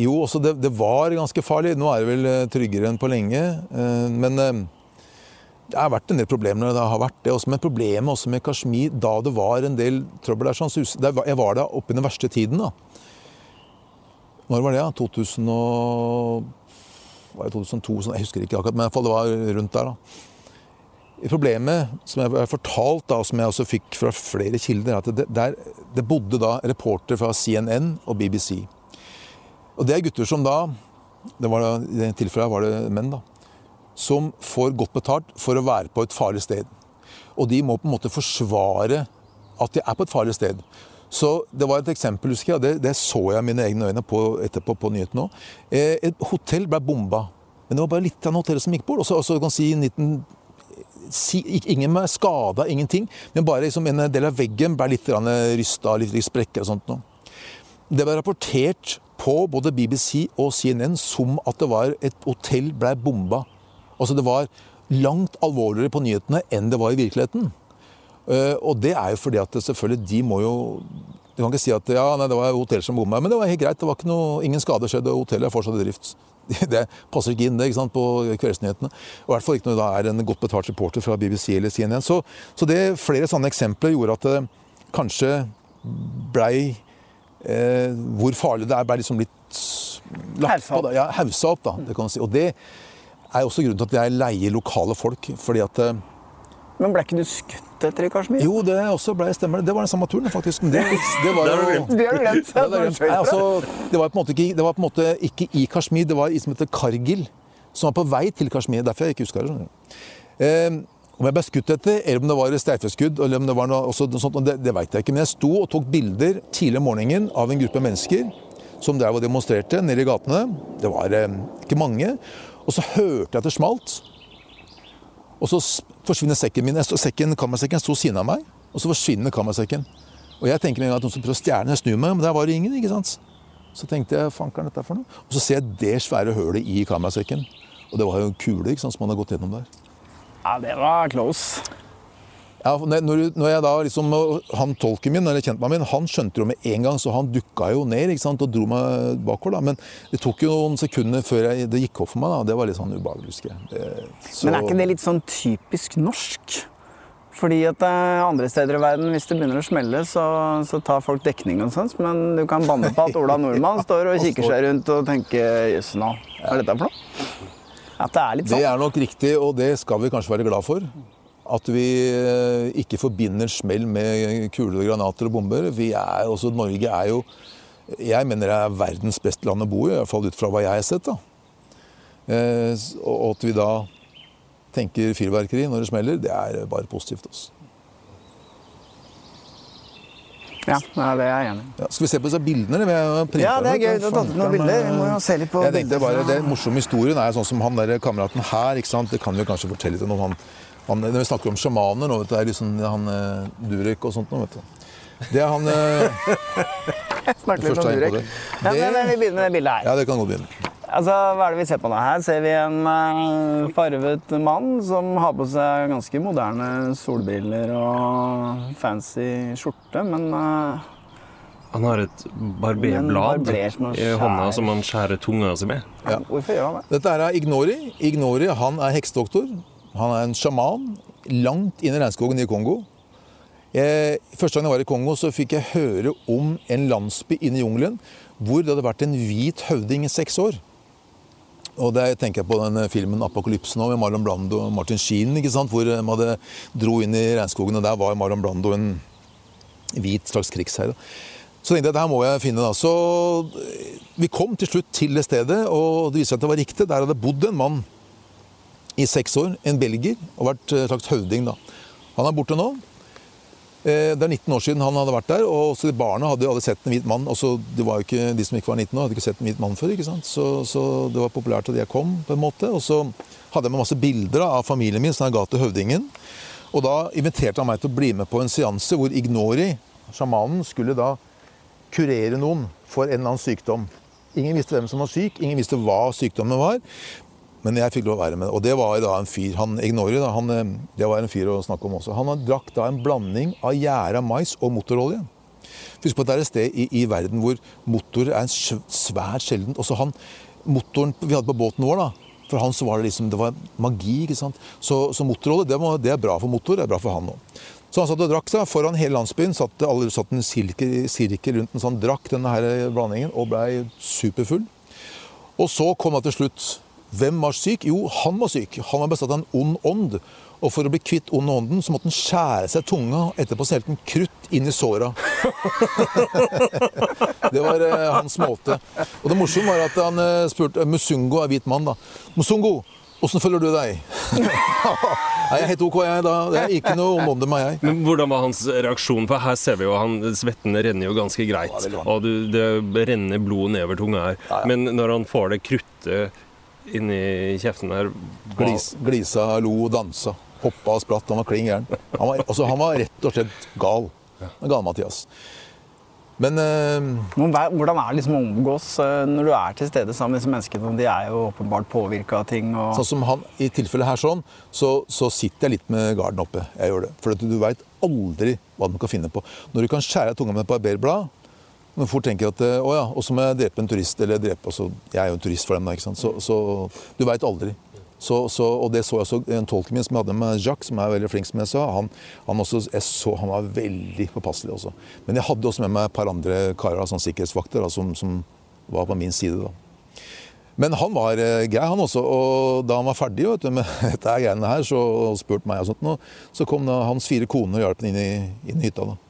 jo, også det, det var ganske farlig. Nå er det vel eh, tryggere enn på lenge. Eh, men eh, det har vært en del problemer. Det har vært det også. Men problemet også med Kashmir, da det var en del trøbbel der sånn, der Jeg var der oppe i den verste tiden, da. Når var det? da? 2000 og var det 2002? sånn, Jeg husker ikke akkurat, men i hvert fall det var rundt der. da. Problemet som jeg har fortalt, da, som jeg også fikk fra flere kilder, er at det, der, det bodde da reportere fra CNN og BBC. Og det er gutter som da, det var i det tilfellet var det menn, da, som får godt betalt for å være på et farlig sted. Og de må på en måte forsvare at de er på et farlig sted. Så det var et eksempel, husker jeg, det, det så jeg mine egne øyne på etterpå på nyhetene òg. Eh, et hotell ble bomba. Men det var bare litt av hotellet som gikk bort. Og så, kan si 19 si, ikke- ingen med skada, ingenting. Men bare liksom en del av veggen ble litt rysta, litt, litt sprekker og sånt noe. Det ble rapportert på både BBC og CNN som at det var et hotell ble bomba. Altså det var langt alvorligere på nyhetene enn det var i virkeligheten. Eh, og det er jo fordi at selvfølgelig de må jo Du kan ikke si at ja, nei, det var hotell som bomma, men det var helt greit. det var noe, Ingen skade skjedd, og hotellet er fortsatt i drift. <laughs> Det passer ikke inn det ikke sant, på kveldsnyhetene. Og I hvert fall ikke når det er en godt betalt reporter fra BBC eller CNN. Så, så det flere sånne eksempler gjorde at det kanskje blei eh, Hvor farlig det er, blei liksom litt lagt på. Da. Ja, hausa opp, da. Det kan man si. Og det er også grunnen til at jeg leier lokale folk. fordi at eh, Men ble ikke du skutt etter i Kashmir? Jo, det også ble stemmer. Det var den samme turen, faktisk. Det, <laughs> det var jo. Det har du glemt. Det. Nei, altså, det, var på en måte ikke, det var på en måte ikke i Kashmir, det var i som heter Kargil, som var på vei til Kashmir. Derfor jeg ikke husker det. Eh, om jeg ble skutt etter, eller om det var streifeskudd, eller om det var noe, også, sånt, det, det veit jeg ikke. Men jeg sto og tok bilder tidlig om morgenen av en gruppe mennesker som drev og demonstrerte nede i gatene. Det var eh, ikke mange. Og så hørte jeg at det smalt. Og så forsvinner sekken min. Sekken, kamerasekken sto siden av meg, og så forsvinner kamerasekken. Og jeg tenker en gang at noen som prøver å stjele den. Snur meg, men der var det ingen. ikke sant? Så tenkte jeg fankeren dette er for noe? Og så ser jeg det svære hølet i kamerasekken. Og det var jo en kule ikke sant, som han hadde gått gjennom der. Ja, det var close. Ja, når, når jeg da liksom, Han tolken min, eller kjentmannen min, han skjønte jo med en gang, så han dukka jo ned ikke sant, og dro meg bakover. da. Men det tok jo noen sekunder før jeg, det gikk opp for meg. da. Det var litt sånn ubehagelig, husker jeg. Det, så- Men er ikke det litt sånn typisk norsk? Fordi at eh, andre steder i verden, hvis det begynner å smelle, så, så tar folk dekning og sånt. Men du kan banne på at Ola Nordmann <laughs> står og kikker seg rundt og tenker jøss, nå, hva er dette for noe? At det er litt Det sånn. er nok riktig, og det skal vi kanskje være glad for. At vi eh, ikke forbinder smell med kuler, og granater og bomber. Vi er, også, Norge er jo Jeg mener det er verdens beste land å bo i, i hvert fall ut fra hva jeg har sett. da. Eh, og at vi da tenker fyrverkeri når det smeller, det er bare positivt. Også. Ja, ja, det er jeg enig i. Ja, skal vi se på disse bildene? eller? Ja, det er gøy. Du har tatt ut noen bilder. Vi må jo se litt på Jeg tenkte bare. Det morsomme historien er sånn som han der kameraten her. ikke sant? Det kan vi kanskje fortelle til noen. Han, han, når vi snakker om sjamaner nå, vet du, det er liksom han eh, Durek og sånt nå, vet du. Det er han eh, <laughs> Snakke litt om er Durek. det. Ja, men, men vi begynner med det bildet her. Ja, det kan godt begynne. Altså, Hva er det vi ser på nå? Her ser vi en eh, farvet mann som har på seg ganske moderne solbriller og fancy skjorte, men Han har et barberblad i hånda som han skjærer tunga si med. hvorfor gjør han det? Dette er Ignori. Ignori han er heksedoktor. Han er en sjaman langt inn i regnskogen i Kongo. Jeg, første gang jeg var i Kongo, så fikk jeg høre om en landsby inne i jungelen hvor det hadde vært en hvit høvding i seks år. Og det tenker jeg på den filmen 'Apokalypsen' med Marlon Brando og Martin Sheen, ikke sant? hvor man dro inn i regnskogen, og der var Marlon Brando en hvit slags krigsherre. Så tenkte jeg det her må jeg finne. da. Så eh, vi kom til slutt til det stedet, og det viste seg at det var riktig. Der hadde bodd en mann i seks år, en belgier, og vært en slags høvding. da. Han er borte nå. Eh, Det er 19 år siden han hadde vært der, og så barna hadde jo aldri sett en hvit mann. Også, det var jo ikke, De som ikke var 19 år, hadde ikke sett en hvit mann før. ikke sant? Så, så det var populært at jeg kom, på en måte. Og så hadde jeg med masse bilder av familien min som jeg ga til høvdingen. Og da inviterte han meg til å bli med på en seanse hvor Ignori, sjamanen, skulle da kurere noen for en eller annen sykdom. Ingen visste hvem som var syk, ingen visste hva sykdommen var. Men jeg fikk lov å være med. Og det var da en fyr han Ignori, da, han, eh, det var en fyr å snakke om også. Han drakk da en blanding av gjæra mais og motorolje. Husk på at det er et sted i, i verden hvor motor er svært sjeldent Også han, motoren vi hadde på båten vår, da. For han så var det liksom, det var magi. ikke sant? Så, så motorolje det, det er bra for motor, det er bra for han òg. Så han satt og drakk seg. Foran hele landsbyen satt alle satt en sirkel, sirkel rundt så han drakk denne her blandingen og blei superfull. Og så kom han til slutt. Hvem var syk? Jo, han var syk. Han var besatt av en ond ånd. Og for å bli kvitt ond ånden, så måtte han skjære seg tunga. Etterpå så helte han krutt inn i såra. <laughs> det var eh, hans måte. Og det morsomme var at han eh, spurte Musungo er hvit mann, da. Musungo, åssen føler du deg? <laughs> Nei, jeg er helt ok, jeg. da. Det er ikke noe ånde med meg, jeg. Men hvordan var hans reaksjon? For her ser vi jo han, svetten renner jo ganske greit. Ja, det og du, det renner blod nedover tunga her. Ja, ja. Men når han får det kruttet inni kjeften der Glis, glisa, lo, dansa. Hoppa og spratt. Han var klin gæren. Han, var- altså, han var rett og slett gal. Gal-Mathias. Men uh, Men Hvordan er det liksom å omgås eh, når du er til stede sammen med disse menneskene? De er jo åpenbart påvirka av ting. Og... sånn som han, i tilfellet her sånn, så, så sitter jeg litt med garden oppe. Jeg gjør det. For at du veit aldri hva de kan finne på. Når du kan skjære av tunga med et barberblad men fort tenker at eh, å ja, og så må jeg drepe en turist. eller drepe, altså, Jeg er jo en turist for dem, da. ikke sant? Så, så du veit aldri. Så, så, og det så jeg også en tolken min som jeg hadde med Jacques, som er veldig flink, som jeg sa. Han, han, også, jeg så, han var veldig påpasselig også. Men jeg hadde også med meg et par andre karer, sånn sikkerhetsvakter, da, som, som var på min side. da. Men han var eh, grei, han også. Og da han var ferdig vet du, med <laughs> dette greiene her, så og spurte meg og sånt, nå, så kom da hans fire koner og hjalp ham inn, inn i hytta. da.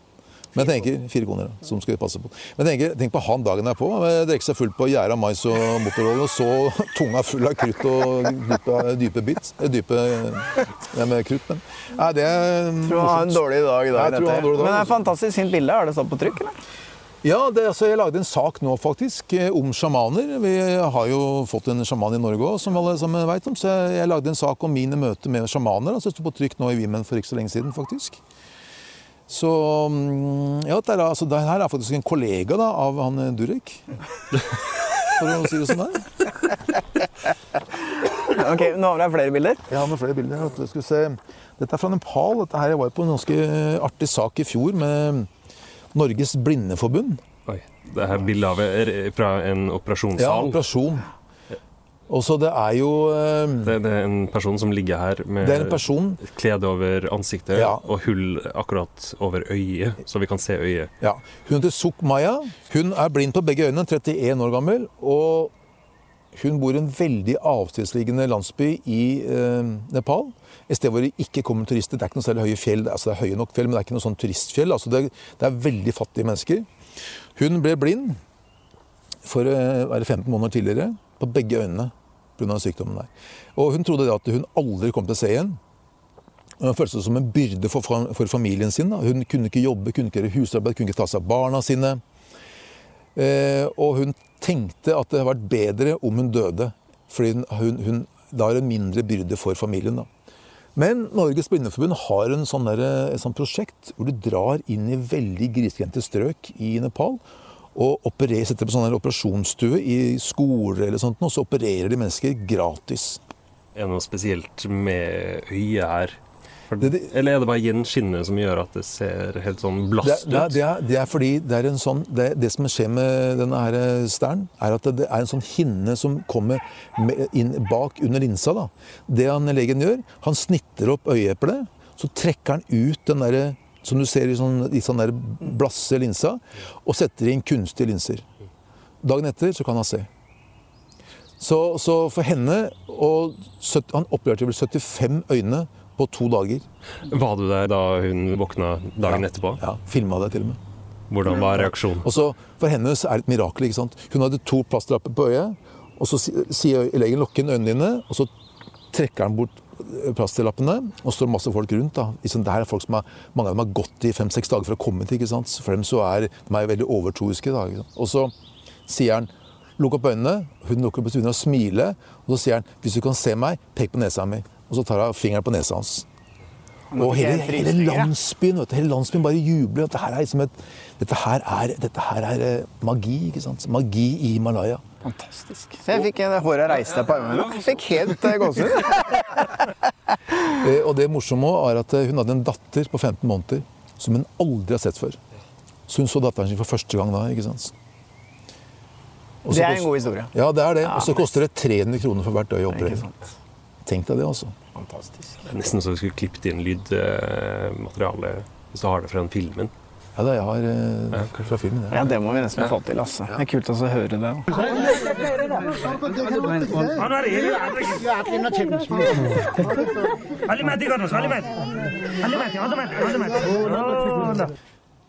Men jeg tenker, Fire koner, da, som skal passe på. Men tenker, tenk på han dagen derpå. Drikke seg full på gjæra mais og motorolje, og så <laughs> tunga full av krutt og dype, dype bit. eh, Dype det med krutt. Men nei, det er morsomt. tror han har en dårlig dag i dag. Dag, Men det er fantastisk fint bilde. Er det stått på trykk? eller? Ja, det, altså, jeg lagde en sak nå faktisk eh, om sjamaner. Vi har jo fått en sjaman i Norge òg, som alle sammen vet om. Så jeg, jeg lagde en sak om mine møter med sjamaner. Altså, det sto på trykk nå i Women for ikke så lenge siden, faktisk. Så mm, ja, det, er, altså, det her er faktisk en kollega da, av han eh, Durek. <laughs> For å si det sånn der. Ok, Nå har jeg flere bilder. Ja, har med flere bilder. Skal vi se. Dette er fra Nepal. Dette her, jeg var på en ganske artig sak i fjor med Norges Blindeforbund. Oi, det er bildet er fra en Ja, operasjonssal. operasjon. Og så det er jo uh, det, det er en person som ligger her med er klede over ansiktet Ja. og hull akkurat over øyet, så vi kan se øyet. Ja. Hun heter Suk Maya. Hun er blind på begge øynene, 31 år gammel. Og hun bor i en veldig avstedsliggende landsby i uh, Nepal. Et sted hvor det ikke kommer turister. Det er ikke noe særlig høye fjell. Altså, det er høye nok fjell, men det er ikke noe sånn turistfjell. Altså, det, det er veldig fattige mennesker. Hun ble blind for å være 15 måneder tidligere på begge øynene pga. sykdommen der. Og hun trodde at hun aldri kom til å se igjen. Hun følte seg som en byrde for, familien sin. Hun kunne ikke jobbe, kunne ikke gjøre husarbeid, kunne ikke ta seg av barna sine. Eh, og hun tenkte at det hadde vært bedre om hun døde, fordi hun, hun, hun, da er det mindre byrde for familien. Da. Men Norges Blindeforbund har en sånn der, et sånt prosjekt hvor du drar inn i veldig grisgrendte strøk i Nepal og opererer, setter på sånn operasjonsstue i skoler eller sånt, og så opererer de mennesker gratis. Er det noe spesielt med øyet her? Det- det- eller er det bare gjenskinnet som gjør at det ser helt sånn blast ut? det, det, er, det er fordi det er en sånn Det, det som skjer med denne her stæren, er at det, er en sånn hinne som kommer inn bak under linsa. da. Det han legen gjør, han snitter opp øyeeplet, så trekker han ut den derre som du ser i sånn, i sånn der blasse linsa, og setter inn kunstige linser. Dagen etter så kan han se. Så, så for henne og Han opererte vel 75 øyne på to dager. Var du der da hun våkna dagen etterpå? Ja, Filma det til og med. Hvordan var reaksjonen? Og så For henne så er det et mirakel. ikke sant? Hun hadde to plasterlapper på øyet, og så si- sier legen 'lukk inn øynene dine', og så trekker han bort plastlappene, og så står det masse folk rundt. da. Liksom, det her er folk som har, Mange av dem har gått i fem-seks dager for å komme hit. ikke sant? For dem så er de er veldig overtroiske. da, ikke sant? Og så sier han lukk opp øynene, hun lukker opp øynene og smiler, og så sier han hvis du kan se meg, pek på nesa mi. Og så tar hun fingeren på nesa hans. Og hele, hele landsbyen vet du, hele landsbyen bare jubler. Dette her er, liksom et, dette her er, dette her er eh, magi. ikke sant? Magi i Himalaya. Fantastisk. Så jeg fikk det håret reiste på armene. Jeg Fikk helt eh, gåsehud. Eh, Og det morsomme er at eh, hun hadde en datter på 15 måneder som hun aldri har sett før. Så hun så datteren sin for første gang da. ikke sant? Også Det er en god historie. Ja, det er det. Og så koster det 300 kroner for hvert øye å operere. Tenk deg det, altså. Fantastisk. Det er nesten så vi skulle klippet inn lydmateriale hvis du har det fra den filmen. Ja, det jeg har eh, fra filmen. Ja. Ja, det må vi nesten få til. altså. Det er kult også å høre det.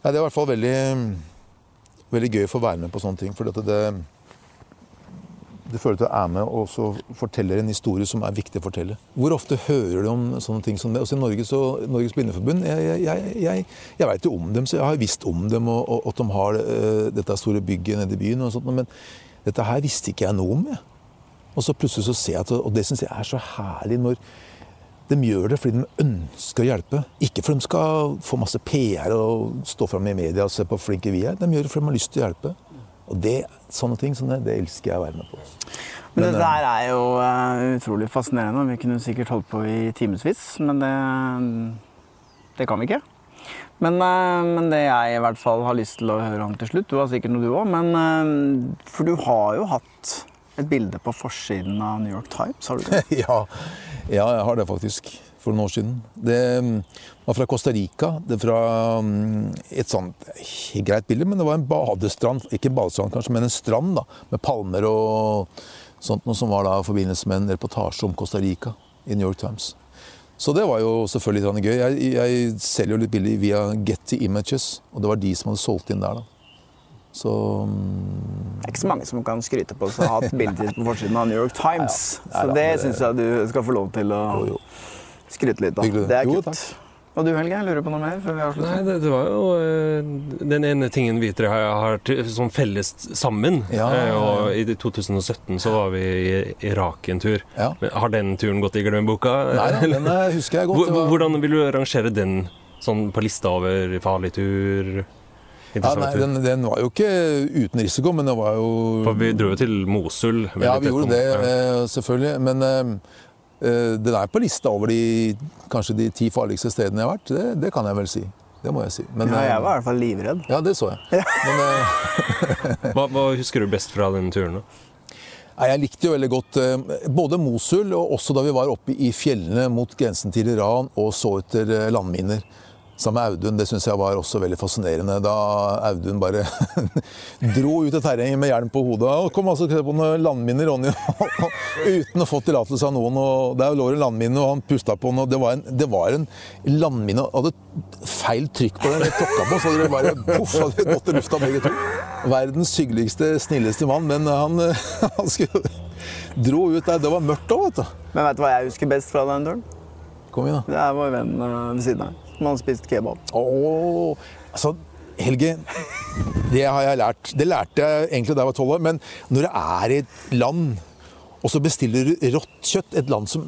Ja, det er i hvert fall veldig, veldig gøy å få være med på sånne ting. For det, det føler at du er med og så forteller en historie som er viktig å fortelle. Hvor ofte hører du om sånne ting som det? Også i Norges, og, Norges Blindeforbund jeg, jeg, jeg, jeg veit jo om dem, så jeg har visst om dem, og, og at de har uh, dette store bygget nede i byen. og sånt, Men dette her visste ikke jeg noe om. Jeg. Og så plutselig så ser jeg at, og det syns jeg er så herlig når de gjør det fordi de ønsker å hjelpe. Ikke fordi de skal få masse PR og stå fram i media og se på hvor flinke vi er. De gjør det fordi de har lyst til å hjelpe. Og det, sånne ting som det elsker jeg å være med på. Men Men, det der er jo uh, utrolig fascinerende. Vi kunne sikkert holdt på i timevis, men det, det kan vi ikke. Men, eh, men det jeg i hvert fall har lyst til å høre om til slutt Du har sikkert noe, du òg. Men eh, For du har jo hatt et bilde på forsiden av New York Times, har du det? <laughs> ja, ja, jeg har det faktisk. For noen år siden. Det mm, var fra Costa Rica. Det fra mm, et sånt greit bilde, men det var en badestrand. Ikke en badestrand kanskje, men en strand da, med palmer og sånt noe som var da i forbindelse med en reportasje om Costa Rica i New York Times. Så det var jo selvfølgelig litt gøy. Jeg, jeg selger jo litt bilder via Getty Images, og det var de som hadde solgt inn der. da. Så mm, Det er ikke så mange som kan skryte på å ha hatt bilde på forsiden av New York Times. Nei Så da, det det- syns jeg du skal få lov til å jo, jo. Skryte litt av. Hyggelig. Det er kutt. kult. Og du Helge, lurer på noe mer før vi Nei, avslutter? det, det var jo eh, den ene tingen vi tre har, har til- sånn felles sammen. Ja, ja, ja, Og i 2017 så var vi i Irak en tur. Ja. Men Har den turen gått i glemmeboka? Nei den eh, husker jeg godt. Var- Hvordan vil du rangere den sånn på lista over farlig tur? Ja, nei, den, den var jo ikke uten risiko, men det var jo For vi dro jo til Mosul. Ja, vi gjorde det, ja. eh, selvfølgelig. Men eh, eh, den er på lista over de kanskje de ti farligste stedene jeg har vært. Det, det kan jeg vel si. Det må jeg si. Men, Ja, eh, jeg var i hvert fall livredd. ja, det så jeg. Men eh, <laughs> Hva, hva husker du best fra den turen? da? jeg likte jo veldig godt eh, både Mosul og også da vi var oppe i fjellene mot grensen til Iran og så etter eh, landminer. Sammen med Audun. Det syns jeg var også veldig fascinerende. Da Audun bare <laughs> dro ut i terrenget med hjelm på hodet. Og kom altså på noen landminer, Ronny, <laughs> uten å få tillatelse av noen. Og der lå det en landmine, og han pusta på den. Og det var en, det var en landmine. Hadde feil trykk på den. Jeg tråkka på, så det bare poff, hadde gått i lufta begge to. Verdens hyggeligste, snilleste mann. Men han, <laughs> han skulle, dro ut der. Det var mørkt òg, vet du. Men vet du hva jeg husker best fra den turen? Kom igjen, da. Det er vår venn eh, ved siden her. Hadde spist kebab. Oh, altså, Helge, det har jeg lært. Det lærte jeg egentlig da jeg var tolv år. Men når det er i et land, og så bestiller du rått kjøtt Et land som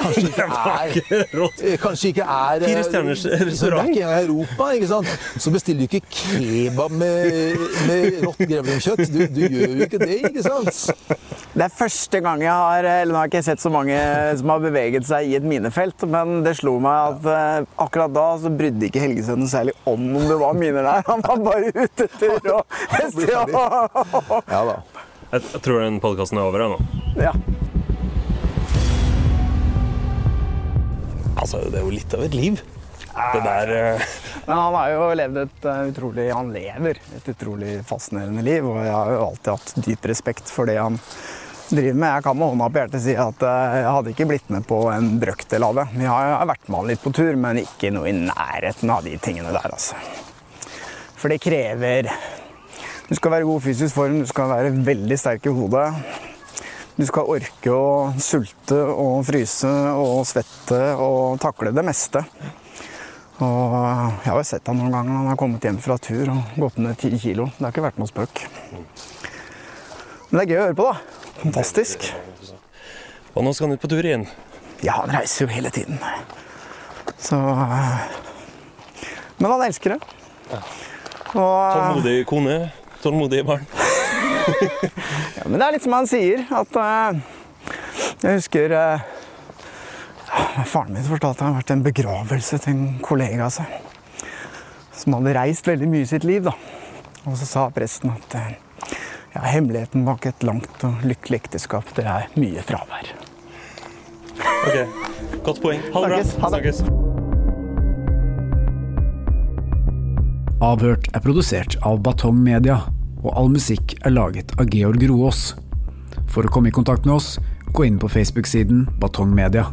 kanskje ikke <laughs> er Rått. eh, Kanskje ikke er eh, Fire stjerners restaurant. Det er ikke Europa, ikke sant? Så bestiller du ikke kebab med, med rått grevlingkjøtt. Du, du gjør jo ikke det, ikke sant? Det er første gang jeg har Eller nå har jeg ikke sett så mange som har beveget seg i et minefelt, men det slo meg at eh, akkurat da så brydde ikke Helgesen noe særlig om om det var miner der. Han var bare ute etter <laughs> å. Ja da. Jeg, jeg tror den podkasten er over nå. Ja. Altså, det er jo litt av et liv. Det der eh, Men han har jo levd et eh, utrolig Han lever et utrolig fascinerende liv, og jeg har jo alltid hatt dyp respekt for det han driver med. Jeg kan med hånda på hjertet si at eh, jeg hadde ikke blitt med på en brøkdel av det. Vi har, jeg har vært med han litt på tur, men ikke noe i nærheten av de tingene der, altså. For det krever Du skal være i god fysisk form, du skal være veldig sterk i hodet. Du skal orke å sulte og fryse og svette og takle det meste. Og jeg har jo sett han noen ganger når han har kommet hjem fra tur og gått ned ti kilo. Det har ikke vært noe spøk. Men det er gøy å høre på, da. Fantastisk. Og nå skal han ut på tur igjen. Ja, han reiser jo hele tiden. Så Men han elsker det. Og Tålmodig kone, tålmodige barn. <laughs> Ja, men det er litt som han sier, at uh, Jeg husker uh, Faren min fortalte at han hadde vært en begravelse til en kollega av seg. Som hadde reist veldig mye i sitt liv. da. Og så sa presten at uh, ja, hemmeligheten bak et langt og lykkelig ekteskap, det er mye fravær. Ok, Godt poeng. Ha det bra. Snakkes. Avhørt er produsert av Batong Media, og all musikk er laget av Georg Roaas. For å komme i kontakt med oss, gå inn på Facebook-siden Batong Media.